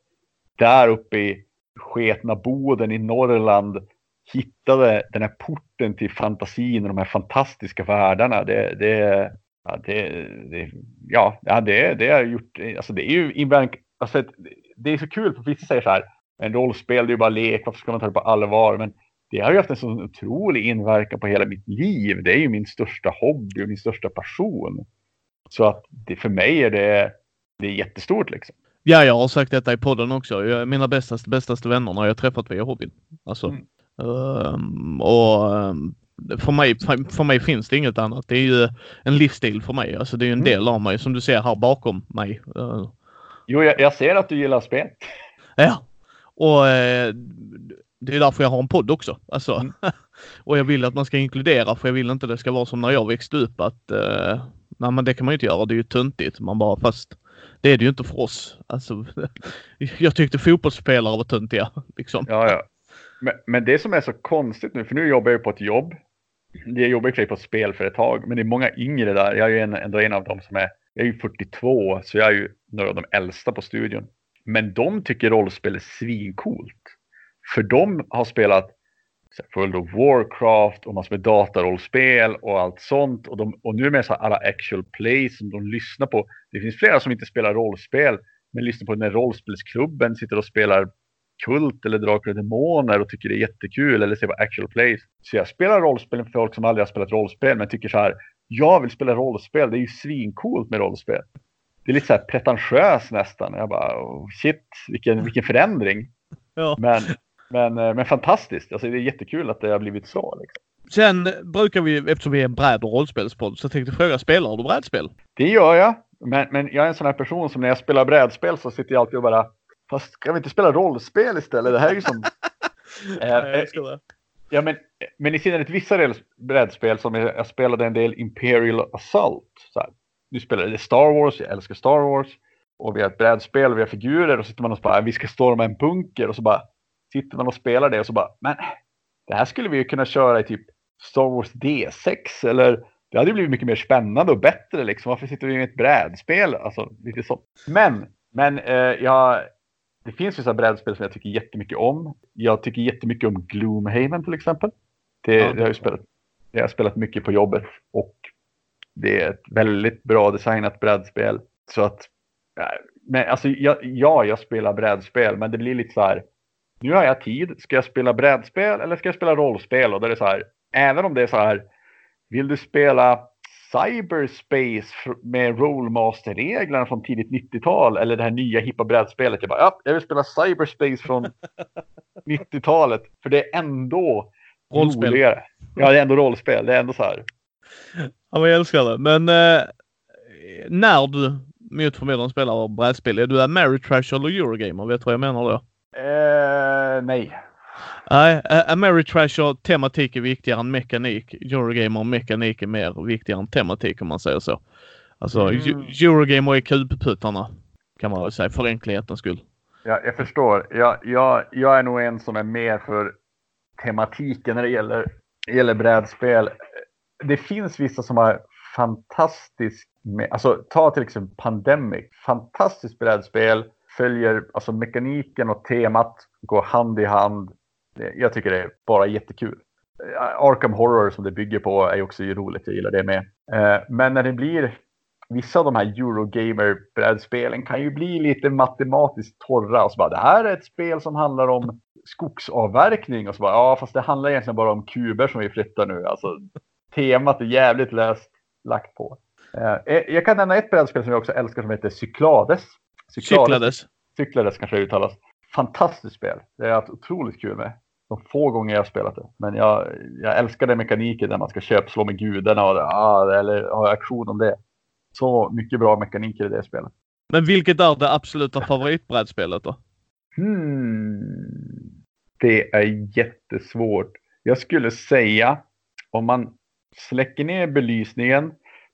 där uppe i sketna Boden i Norrland hittade den här porten till fantasin och de här fantastiska världarna. Det, det, ja, det, det, ja, det, det har gjort, alltså det är ju alltså det är så kul för vissa säger så här, en rollspel det är ju bara lek, varför ska man ta det på allvar? Men det har ju haft en så otrolig inverkan på hela mitt liv. Det är ju min största hobby och min största passion. Så att det, för mig är det, det är jättestort liksom. Ja, jag har sagt detta i podden också. Jag, mina bästaste, bästaste vänner har jag träffat via hobbyn. Alltså, mm. Um, och um, för mig, för mig finns det inget annat. Det är ju en livsstil för mig. Alltså det är ju en mm. del av mig som du ser här bakom mig. Uh, jo, jag, jag, ser att du gillar spel. Ja, och uh, det är därför jag har en podd också. Alltså, mm. och jag vill att man ska inkludera för jag vill inte det ska vara som när jag växte upp att uh, nej, men det kan man ju inte göra. Det är ju töntigt. Man bara fast det är det ju inte för oss. Alltså, jag tyckte fotbollsspelare var töntiga. Liksom. Ja, ja. Men, men, det som är så konstigt nu, för nu jobbar jag på ett jobb. Jag jobbar i på ett spelföretag, men det är många yngre där. Jag är ju en, ändå en av dem som är, jag är ju 42, så jag är ju några av de äldsta på studion. Men de tycker rollspel är svincoolt. För de har spelat World of Warcraft och massor med datarollspel och allt sånt. Och, de, och nu med så alla actual plays som de lyssnar på. Det finns flera som inte spelar rollspel men lyssnar på när rollspelsklubben, sitter och spelar Kult eller Drakar och Demoner och tycker det är jättekul eller ser på actual plays. Så jag spelar rollspel för folk som aldrig har spelat rollspel men tycker så här. Jag vill spela rollspel. Det är ju svincoolt med rollspel. Det är lite så här pretentiöst nästan. Jag bara oh, shit, vilken, vilken förändring. Ja. Men, men, eh, men fantastiskt. Alltså, det är jättekul att det har blivit så. Liksom. Sen brukar vi, eftersom vi är en bräd och rollspelspodd, så tänkte jag fråga, spelar du brädspel? Det gör jag. Men, men jag är en sån här person som när jag spelar brädspel så sitter jag alltid och bara, fast ska vi inte spela rollspel istället? Det här är ju som... Eh, ja, men, men i synnerhet vissa brädspel som jag, jag spelade en del Imperial Assault. Så här. Nu spelar det Star Wars, jag älskar Star Wars. Och vi har ett brädspel och vi har figurer och så sitter man och så bara, vi ska storma en bunker och så bara sitter man och spelar det och så bara, men det här skulle vi ju kunna köra i typ Star Wars D6 eller det hade blivit mycket mer spännande och bättre liksom. Varför sitter vi med ett brädspel? Alltså lite så. Men, men eh, jag, det finns vissa brädspel som jag tycker jättemycket om. Jag tycker jättemycket om Gloomhaven till exempel. Det, ja. det har jag spelat. Det har jag spelat mycket på jobbet och det är ett väldigt bra designat brädspel. Så att, men alltså ja, ja, jag spelar brädspel, men det blir lite så här. Nu har jag tid. Ska jag spela brädspel eller ska jag spela rollspel? Och då är det så här. Även om det är så här. Vill du spela cyberspace med rollmaster-reglerna från tidigt 90-tal eller det här nya hippa brädspelet. Jag bara, ja, jag vill spela cyberspace från 90-talet för det är ändå rollspel. roligare. Ja, det är ändå rollspel. Det är ändå så här. Ja, jag älskar det. Men eh, när du mot förmodan spelar brädspel, är du Ameritrash eller Eurogamer? Vet du vad jag menar då? Eh, nej. Nej, Ameritrash och tematik är viktigare än mekanik. Eurogamer och mekanik är mer viktigare än tematik om man säger så. Alltså mm. Eurogamer är kubputtarna kan man väl säga för enkelhetens skull. Ja, jag förstår. Jag, jag, jag är nog en som är mer för tematiken när det gäller, gäller brädspel. Det finns vissa som har fantastisk, alltså ta till exempel Pandemic, fantastiskt brädspel, följer alltså mekaniken och temat går hand i hand eh, jag tycker det är bara jättekul. Eh, Arkham Horror som det bygger på är också roligt, jag gillar det med. Eh, men när det blir vissa av de här Eurogamer-brädspelen kan ju bli lite matematiskt torra. Och så bara, det här är ett spel som handlar om skogsavverkning. Och så bara, ja fast det handlar egentligen bara om kuber som vi flyttar nu. Alltså, temat är jävligt löst lagt på. Eh, eh, jag kan nämna ett brädspel som jag också älskar som heter Cyklades. Cyklades. Cyklades kanske det uttalas fantastiskt spel. Det är otroligt kul med. De få gånger jag har spelat det. Men jag, jag älskar den mekaniken där man ska köpslå med gudarna och ah, eller ha aktion om det. Så mycket bra mekaniker i det spelet. Men vilket är det absoluta favoritbrädspelet då? Hmm. Det är jättesvårt. Jag skulle säga om man släcker ner belysningen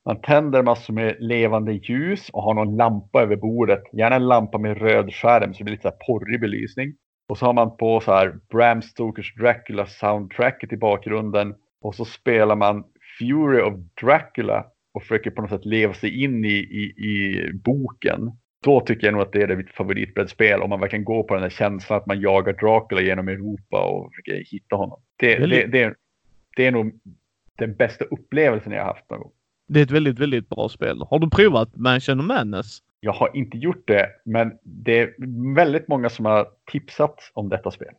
man tänder massor med levande ljus och har någon lampa över bordet. Gärna en lampa med röd skärm så det blir lite så porrig belysning. Och så har man på så här Bram Stokers Dracula soundtracket i bakgrunden. Och så spelar man Fury of Dracula och försöker på något sätt leva sig in i, i, i boken. Då tycker jag nog att det är mitt favoritbrädspel. Om man verkligen går på den här känslan att man jagar Dracula genom Europa och försöker hitta honom. Det, det, det, det är nog den bästa upplevelsen jag har haft någon gång. Det är ett väldigt, väldigt bra spel. Har du provat Mansion of Madness? Jag har inte gjort det, men det är väldigt många som har tipsat om detta spel.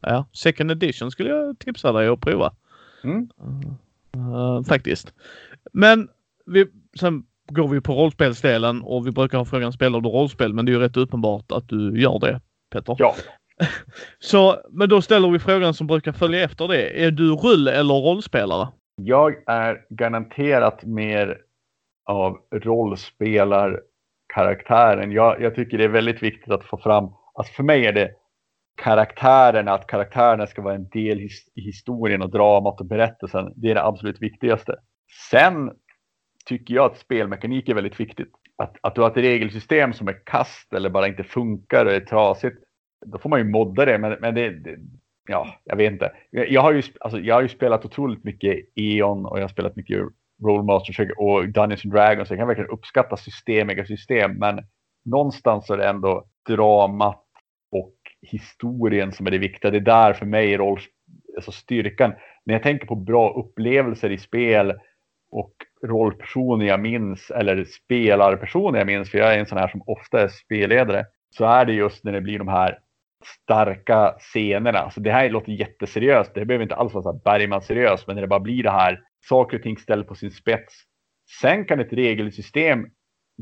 Ja, second edition skulle jag tipsa dig att prova. Mm. Uh, faktiskt. Men vi, sen går vi på rollspelsdelen och vi brukar ha frågan spelar du rollspel? Men det är ju rätt uppenbart att du gör det, Petter. Ja. Så, men då ställer vi frågan som brukar följa efter det. Är du rull eller rollspelare? Jag är garanterat mer av rollspelarkaraktären. Jag, jag tycker det är väldigt viktigt att få fram, alltså för mig är det karaktärerna, att karaktärerna ska vara en del i historien och dramat och berättelsen. Det är det absolut viktigaste. Sen tycker jag att spelmekanik är väldigt viktigt. Att, att du har ett regelsystem som är kast eller bara inte funkar och är trasigt. Då får man ju modda det, men, men det, det, ja, jag vet inte. Jag har, ju, alltså, jag har ju spelat otroligt mycket E.ON och jag har spelat mycket Rollmasters och Dungeons and Dragons. Jag kan verkligen uppskatta systemiga system, men någonstans är det ändå dramat och historien som är det viktiga. Det är där för mig roll, alltså styrkan. När jag tänker på bra upplevelser i spel och rollpersoner jag minns eller spelarpersoner jag minns, för jag är en sån här som ofta är spelledare, så är det just när det blir de här starka scenerna. Så det här låter jätteseriöst. Det behöver inte alls vara så Bergman seriöst, men när det bara blir det här saker och ting ställs på sin spets. Sen kan ett regelsystem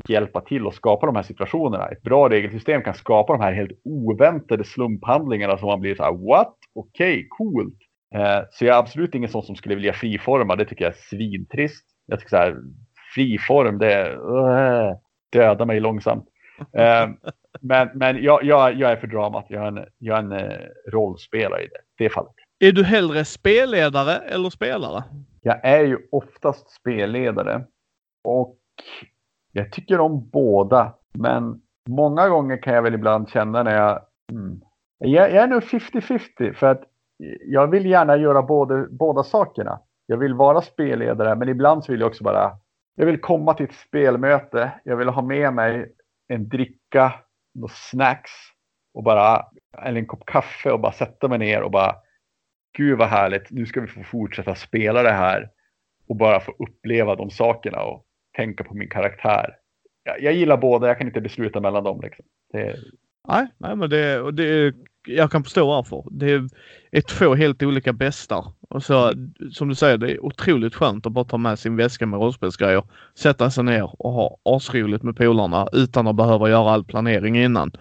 hjälpa till att skapa de här situationerna. Ett bra regelsystem kan skapa de här helt oväntade slumphandlingarna som man blir så här what? Okej, okay, coolt. Eh, så jag är absolut ingen sån som skulle vilja friforma. Det tycker jag är svintrist. Jag tycker så här friform, det är eh, uh, döda mig långsamt. Eh, men men jag, jag, jag är för dramat. Jag är en, jag är en eh, rollspelare i det, det fallet. Är du hellre spelledare eller spelare? Jag är ju oftast spelledare. Och jag tycker om båda. Men många gånger kan jag väl ibland känna när jag... Mm, jag, jag är nog 50-50 för att jag vill gärna göra både, båda sakerna. Jag vill vara spelledare men ibland så vill jag också bara... Jag vill komma till ett spelmöte. Jag vill ha med mig en dricka, några snacks och bara, eller en kopp kaffe och bara sätta mig ner och bara Gud vad härligt, nu ska vi få fortsätta spela det här och bara få uppleva de sakerna och tänka på min karaktär. Jag, jag gillar båda, jag kan inte besluta mellan dem. Liksom. Det... Nej, nej, men det, det, jag kan förstå varför. Det är två helt olika bästar. Och så, som du säger, det är otroligt skönt att bara ta med sin väska med rollspelsgrejer, sätta sig ner och ha asroligt med polarna utan att behöva göra all planering innan.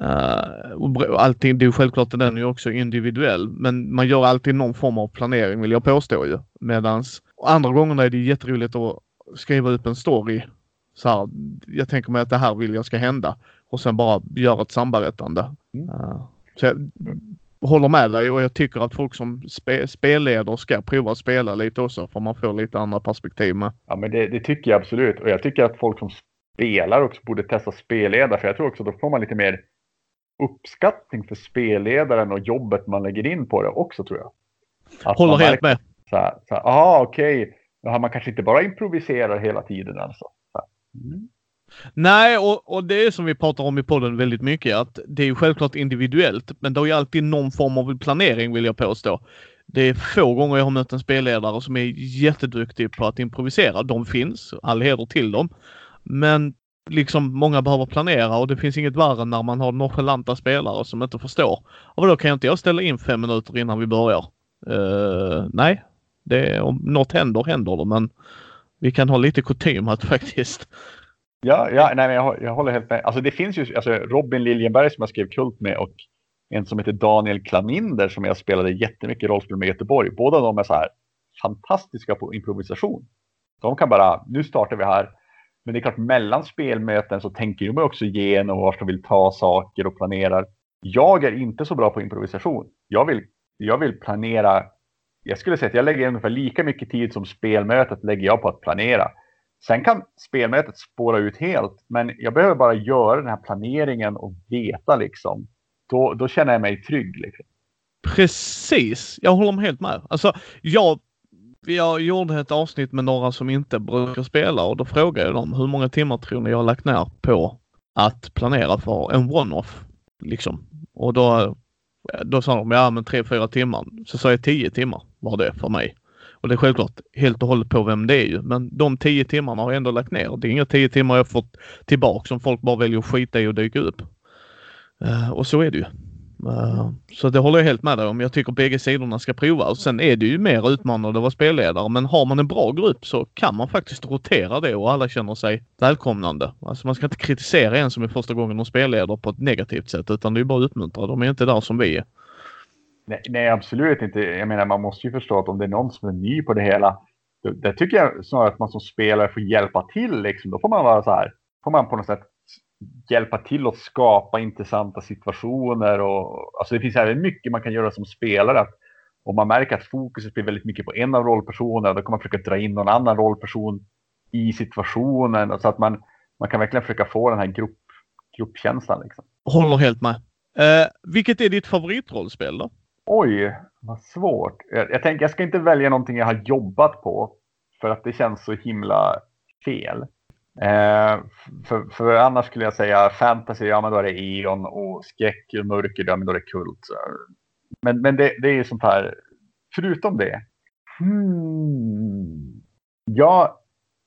Uh, allting, det är självklart den är också individuell, men man gör alltid någon form av planering vill jag påstå ju. Medans andra gångerna är det jätteroligt att skriva upp en story. Så här, jag tänker mig att det här vill jag ska hända och sen bara göra ett samberättande. Mm. Uh, så jag håller med dig och jag tycker att folk som spe, spelleder ska prova att spela lite också för man får lite andra perspektiv med. Ja men det, det, tycker jag absolut och jag tycker att folk som spelar också borde testa spelleda för jag tror också då får man lite mer uppskattning för spelledaren och jobbet man lägger in på det också tror jag. Att Håller helt med. Så här, så här, aha okej, okay. man kanske inte bara improviserar hela tiden alltså. Mm. Nej, och, och det är som vi pratar om i podden väldigt mycket att det är ju självklart individuellt, men det är ju alltid någon form av planering vill jag påstå. Det är få gånger jag har mött en spelledare som är jätteduktig på att improvisera. De finns, all heder till dem. Men liksom många behöver planera och det finns inget värre när man har nonchalanta spelare som inte förstår. Och då kan inte jag ställa in fem minuter innan vi börjar? Uh, nej, det, om något händer händer det men vi kan ha lite kutym att faktiskt Ja, ja nej, men jag, jag håller helt med. Alltså det finns ju alltså Robin Liljenberg som jag skrev Kult med och en som heter Daniel Klaminder som jag spelade jättemycket rollspel med i Göteborg. Båda de är så här fantastiska på improvisation. De kan bara, nu startar vi här. Men det är klart mellan spelmöten så tänker de också igenom vart de vill ta saker och planerar. Jag är inte så bra på improvisation. Jag vill, jag vill planera. Jag skulle säga att jag lägger ungefär lika mycket tid som spelmötet lägger jag på att planera. Sen kan spelmötet spåra ut helt, men jag behöver bara göra den här planeringen och veta liksom. Då, då känner jag mig trygg. Liksom. Precis, jag håller helt med. Alltså, jag, jag gjorde ett avsnitt med några som inte brukar spela och då frågade jag dem hur många timmar tror ni jag har lagt ner på att planera för en one-off? Liksom. Och då, då sa de ja men tre, fyra timmar. Så sa jag tio timmar var det för mig. Och det är självklart helt och hållet på vem det är ju. Men de tio timmarna har jag ändå lagt ner. Det är inga tio timmar jag fått tillbaka som folk bara väljer att skita i och dyka upp. Uh, och så är det ju. Uh, så det håller jag helt med dig om. Jag tycker bägge sidorna ska prova. Och sen är det ju mer utmanande att vara spelledare. Men har man en bra grupp så kan man faktiskt rotera det och alla känner sig välkomnande. Alltså man ska inte kritisera en som är första gången de spelleder på ett negativt sätt utan det är bara att uppmuntra. De är inte där som vi är. Nej, nej, absolut inte. Jag menar, man måste ju förstå att om det är någon som är ny på det hela, det tycker jag snarare att man som spelare får hjälpa till. Liksom. Då får man vara så här, får man på något sätt hjälpa till att skapa intressanta situationer. Och, alltså det finns även mycket man kan göra som spelare. Att om man märker att fokuset blir väldigt mycket på en av rollpersonerna, då kan man försöka dra in någon annan rollperson i situationen. Så att man, man kan verkligen försöka få den här grupp, gruppkänslan. Liksom. Håller helt med. Eh, vilket är ditt favoritrollspel då? Oj, vad svårt. Jag, jag tänker jag ska inte välja någonting jag har jobbat på. För att det känns så himla fel. Eh, för, för, annars skulle jag säga fantasy, ja men då är det Eon och skräck och mörker, ja men då är det kult. Men, men det, det är ju sånt här, förutom det. Hmm, jag,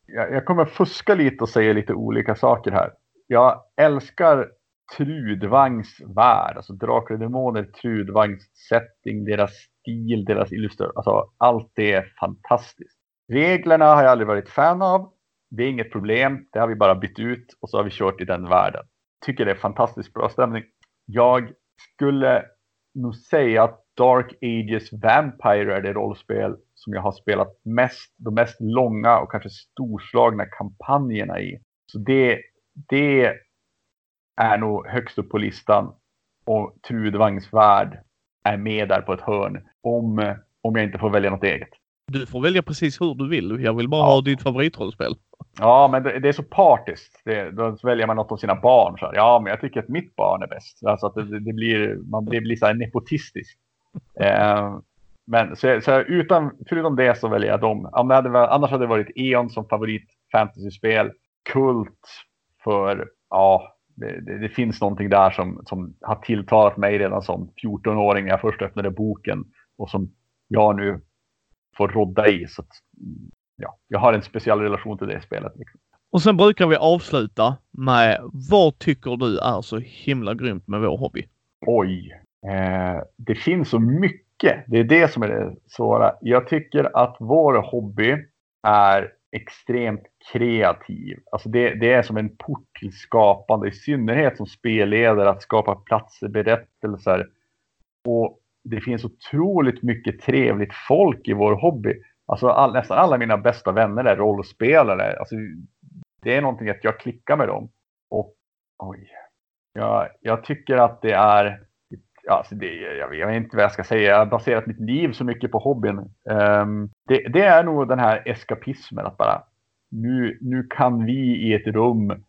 jag kommer fuska lite och säga lite olika saker här. Jag älskar Trudvangs värld, alltså Drakar och Demoner, Trudvangs setting, deras stil, deras illustration, alltså allt det är fantastiskt. Reglerna har jag aldrig varit fan av. Det är inget problem, det har vi bara bytt ut och så har vi kört i den världen. Tycker det är fantastiskt bra stämning. Jag skulle nog säga att Dark Ages Vampire är det rollspel som jag har spelat mest, de mest långa och kanske storslagna kampanjerna i. Så det det är nog högst upp på listan. Och Trudvangs värld är med där på ett hörn. Om, om jag inte får välja något eget. Du får välja precis hur du vill. Jag vill bara ja. ha ditt favoritrollspel. Ja, men det, det är så partiskt. Det, då väljer man något av sina barn. Så här. Ja, men jag tycker att mitt barn är bäst. Alltså att det, det blir, man, det blir så här nepotistiskt. Eh, men så, så utan, förutom det så väljer jag dem. annars hade det varit E.ON som favorit fantasyspel. Kult för, ja, det, det, det, finns någonting där som, som har tilltalat mig redan som 14-åring när jag först öppnade boken och som jag nu får rodda i. Så att, ja, jag har en speciell relation till det spelet. Liksom. Och sen brukar vi avsluta med vad tycker du är så himla grymt med vår hobby? Oj, eh, det finns så mycket. Det är det som är det svåra. Jag tycker att vår hobby är extremt kreativ. Alltså det, det, är som en port till skapande, i synnerhet som spelledare, att skapa platser, berättelser. Och det finns otroligt mycket trevligt folk i vår hobby. Alltså all, nästan alla mina bästa vänner är rollspelare. Alltså, det är någonting att jag klickar med dem. Och oj, jag, jag tycker att det är alltså det, jag, vet, jag, vet, inte vad jag ska säga. Jag har baserat mitt liv så mycket på hobbyn. Um, det, det, är nog den här eskapismen att bara nu, nu kan vi i ett rum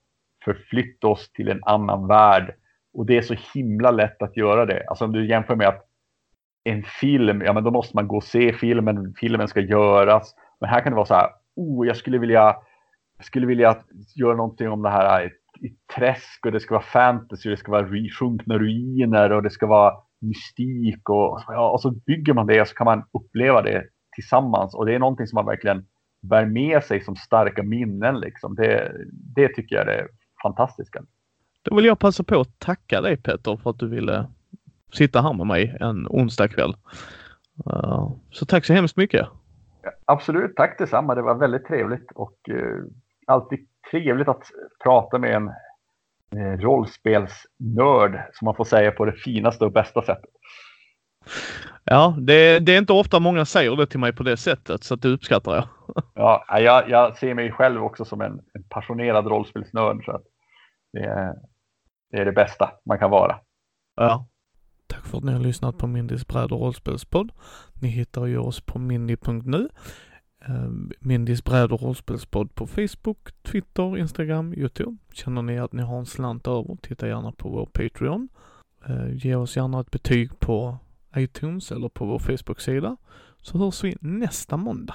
förflytta oss till en annan värld. Och det är så himla lätt att göra det. Alltså om du jämför med att en film, ja men då måste man gå och se filmen, filmen ska göras. Men här kan det vara så här, oh jag skulle vilja, jag skulle vilja göra någonting om det här i träsk och det ska vara fantasy, det ska vara sjunkna ruiner och det ska vara mystik och, ja, och så bygger man det och så kan man uppleva det tillsammans och det är någonting som man verkligen bär med sig som starka minnen liksom. Det, det tycker jag är fantastiska. Då vill jag passa på att tacka dig Petter för att du ville sitta här med mig en onsdag kväll. Uh, så tack så hemskt mycket. Absolut, tack detsamma. Det var väldigt trevligt och uh, alltid trevligt att prata med en eh, rollspelsnörd som man får säga på det finaste och bästa sättet. Ja, det, det, är inte ofta många säger det till mig på det sättet så det uppskattar jag. ja, jag, jag ser mig själv också som en, en passionerad rollspelsnörd så att det, är, det är det bästa man kan vara. Ja. Tack för att ni har lyssnat på Mindys bräd och rollspelspodd. Ni hittar ju oss på mindy.nu Eh, Mindys bräd och rollspelspodd på Facebook, Twitter, Instagram, Youtube. Känner ni att ni har en slant över, titta gärna på vår Patreon. Eh, ge oss gärna ett betyg på iTunes eller på vår Facebook-sida. Så hörs vi nästa måndag.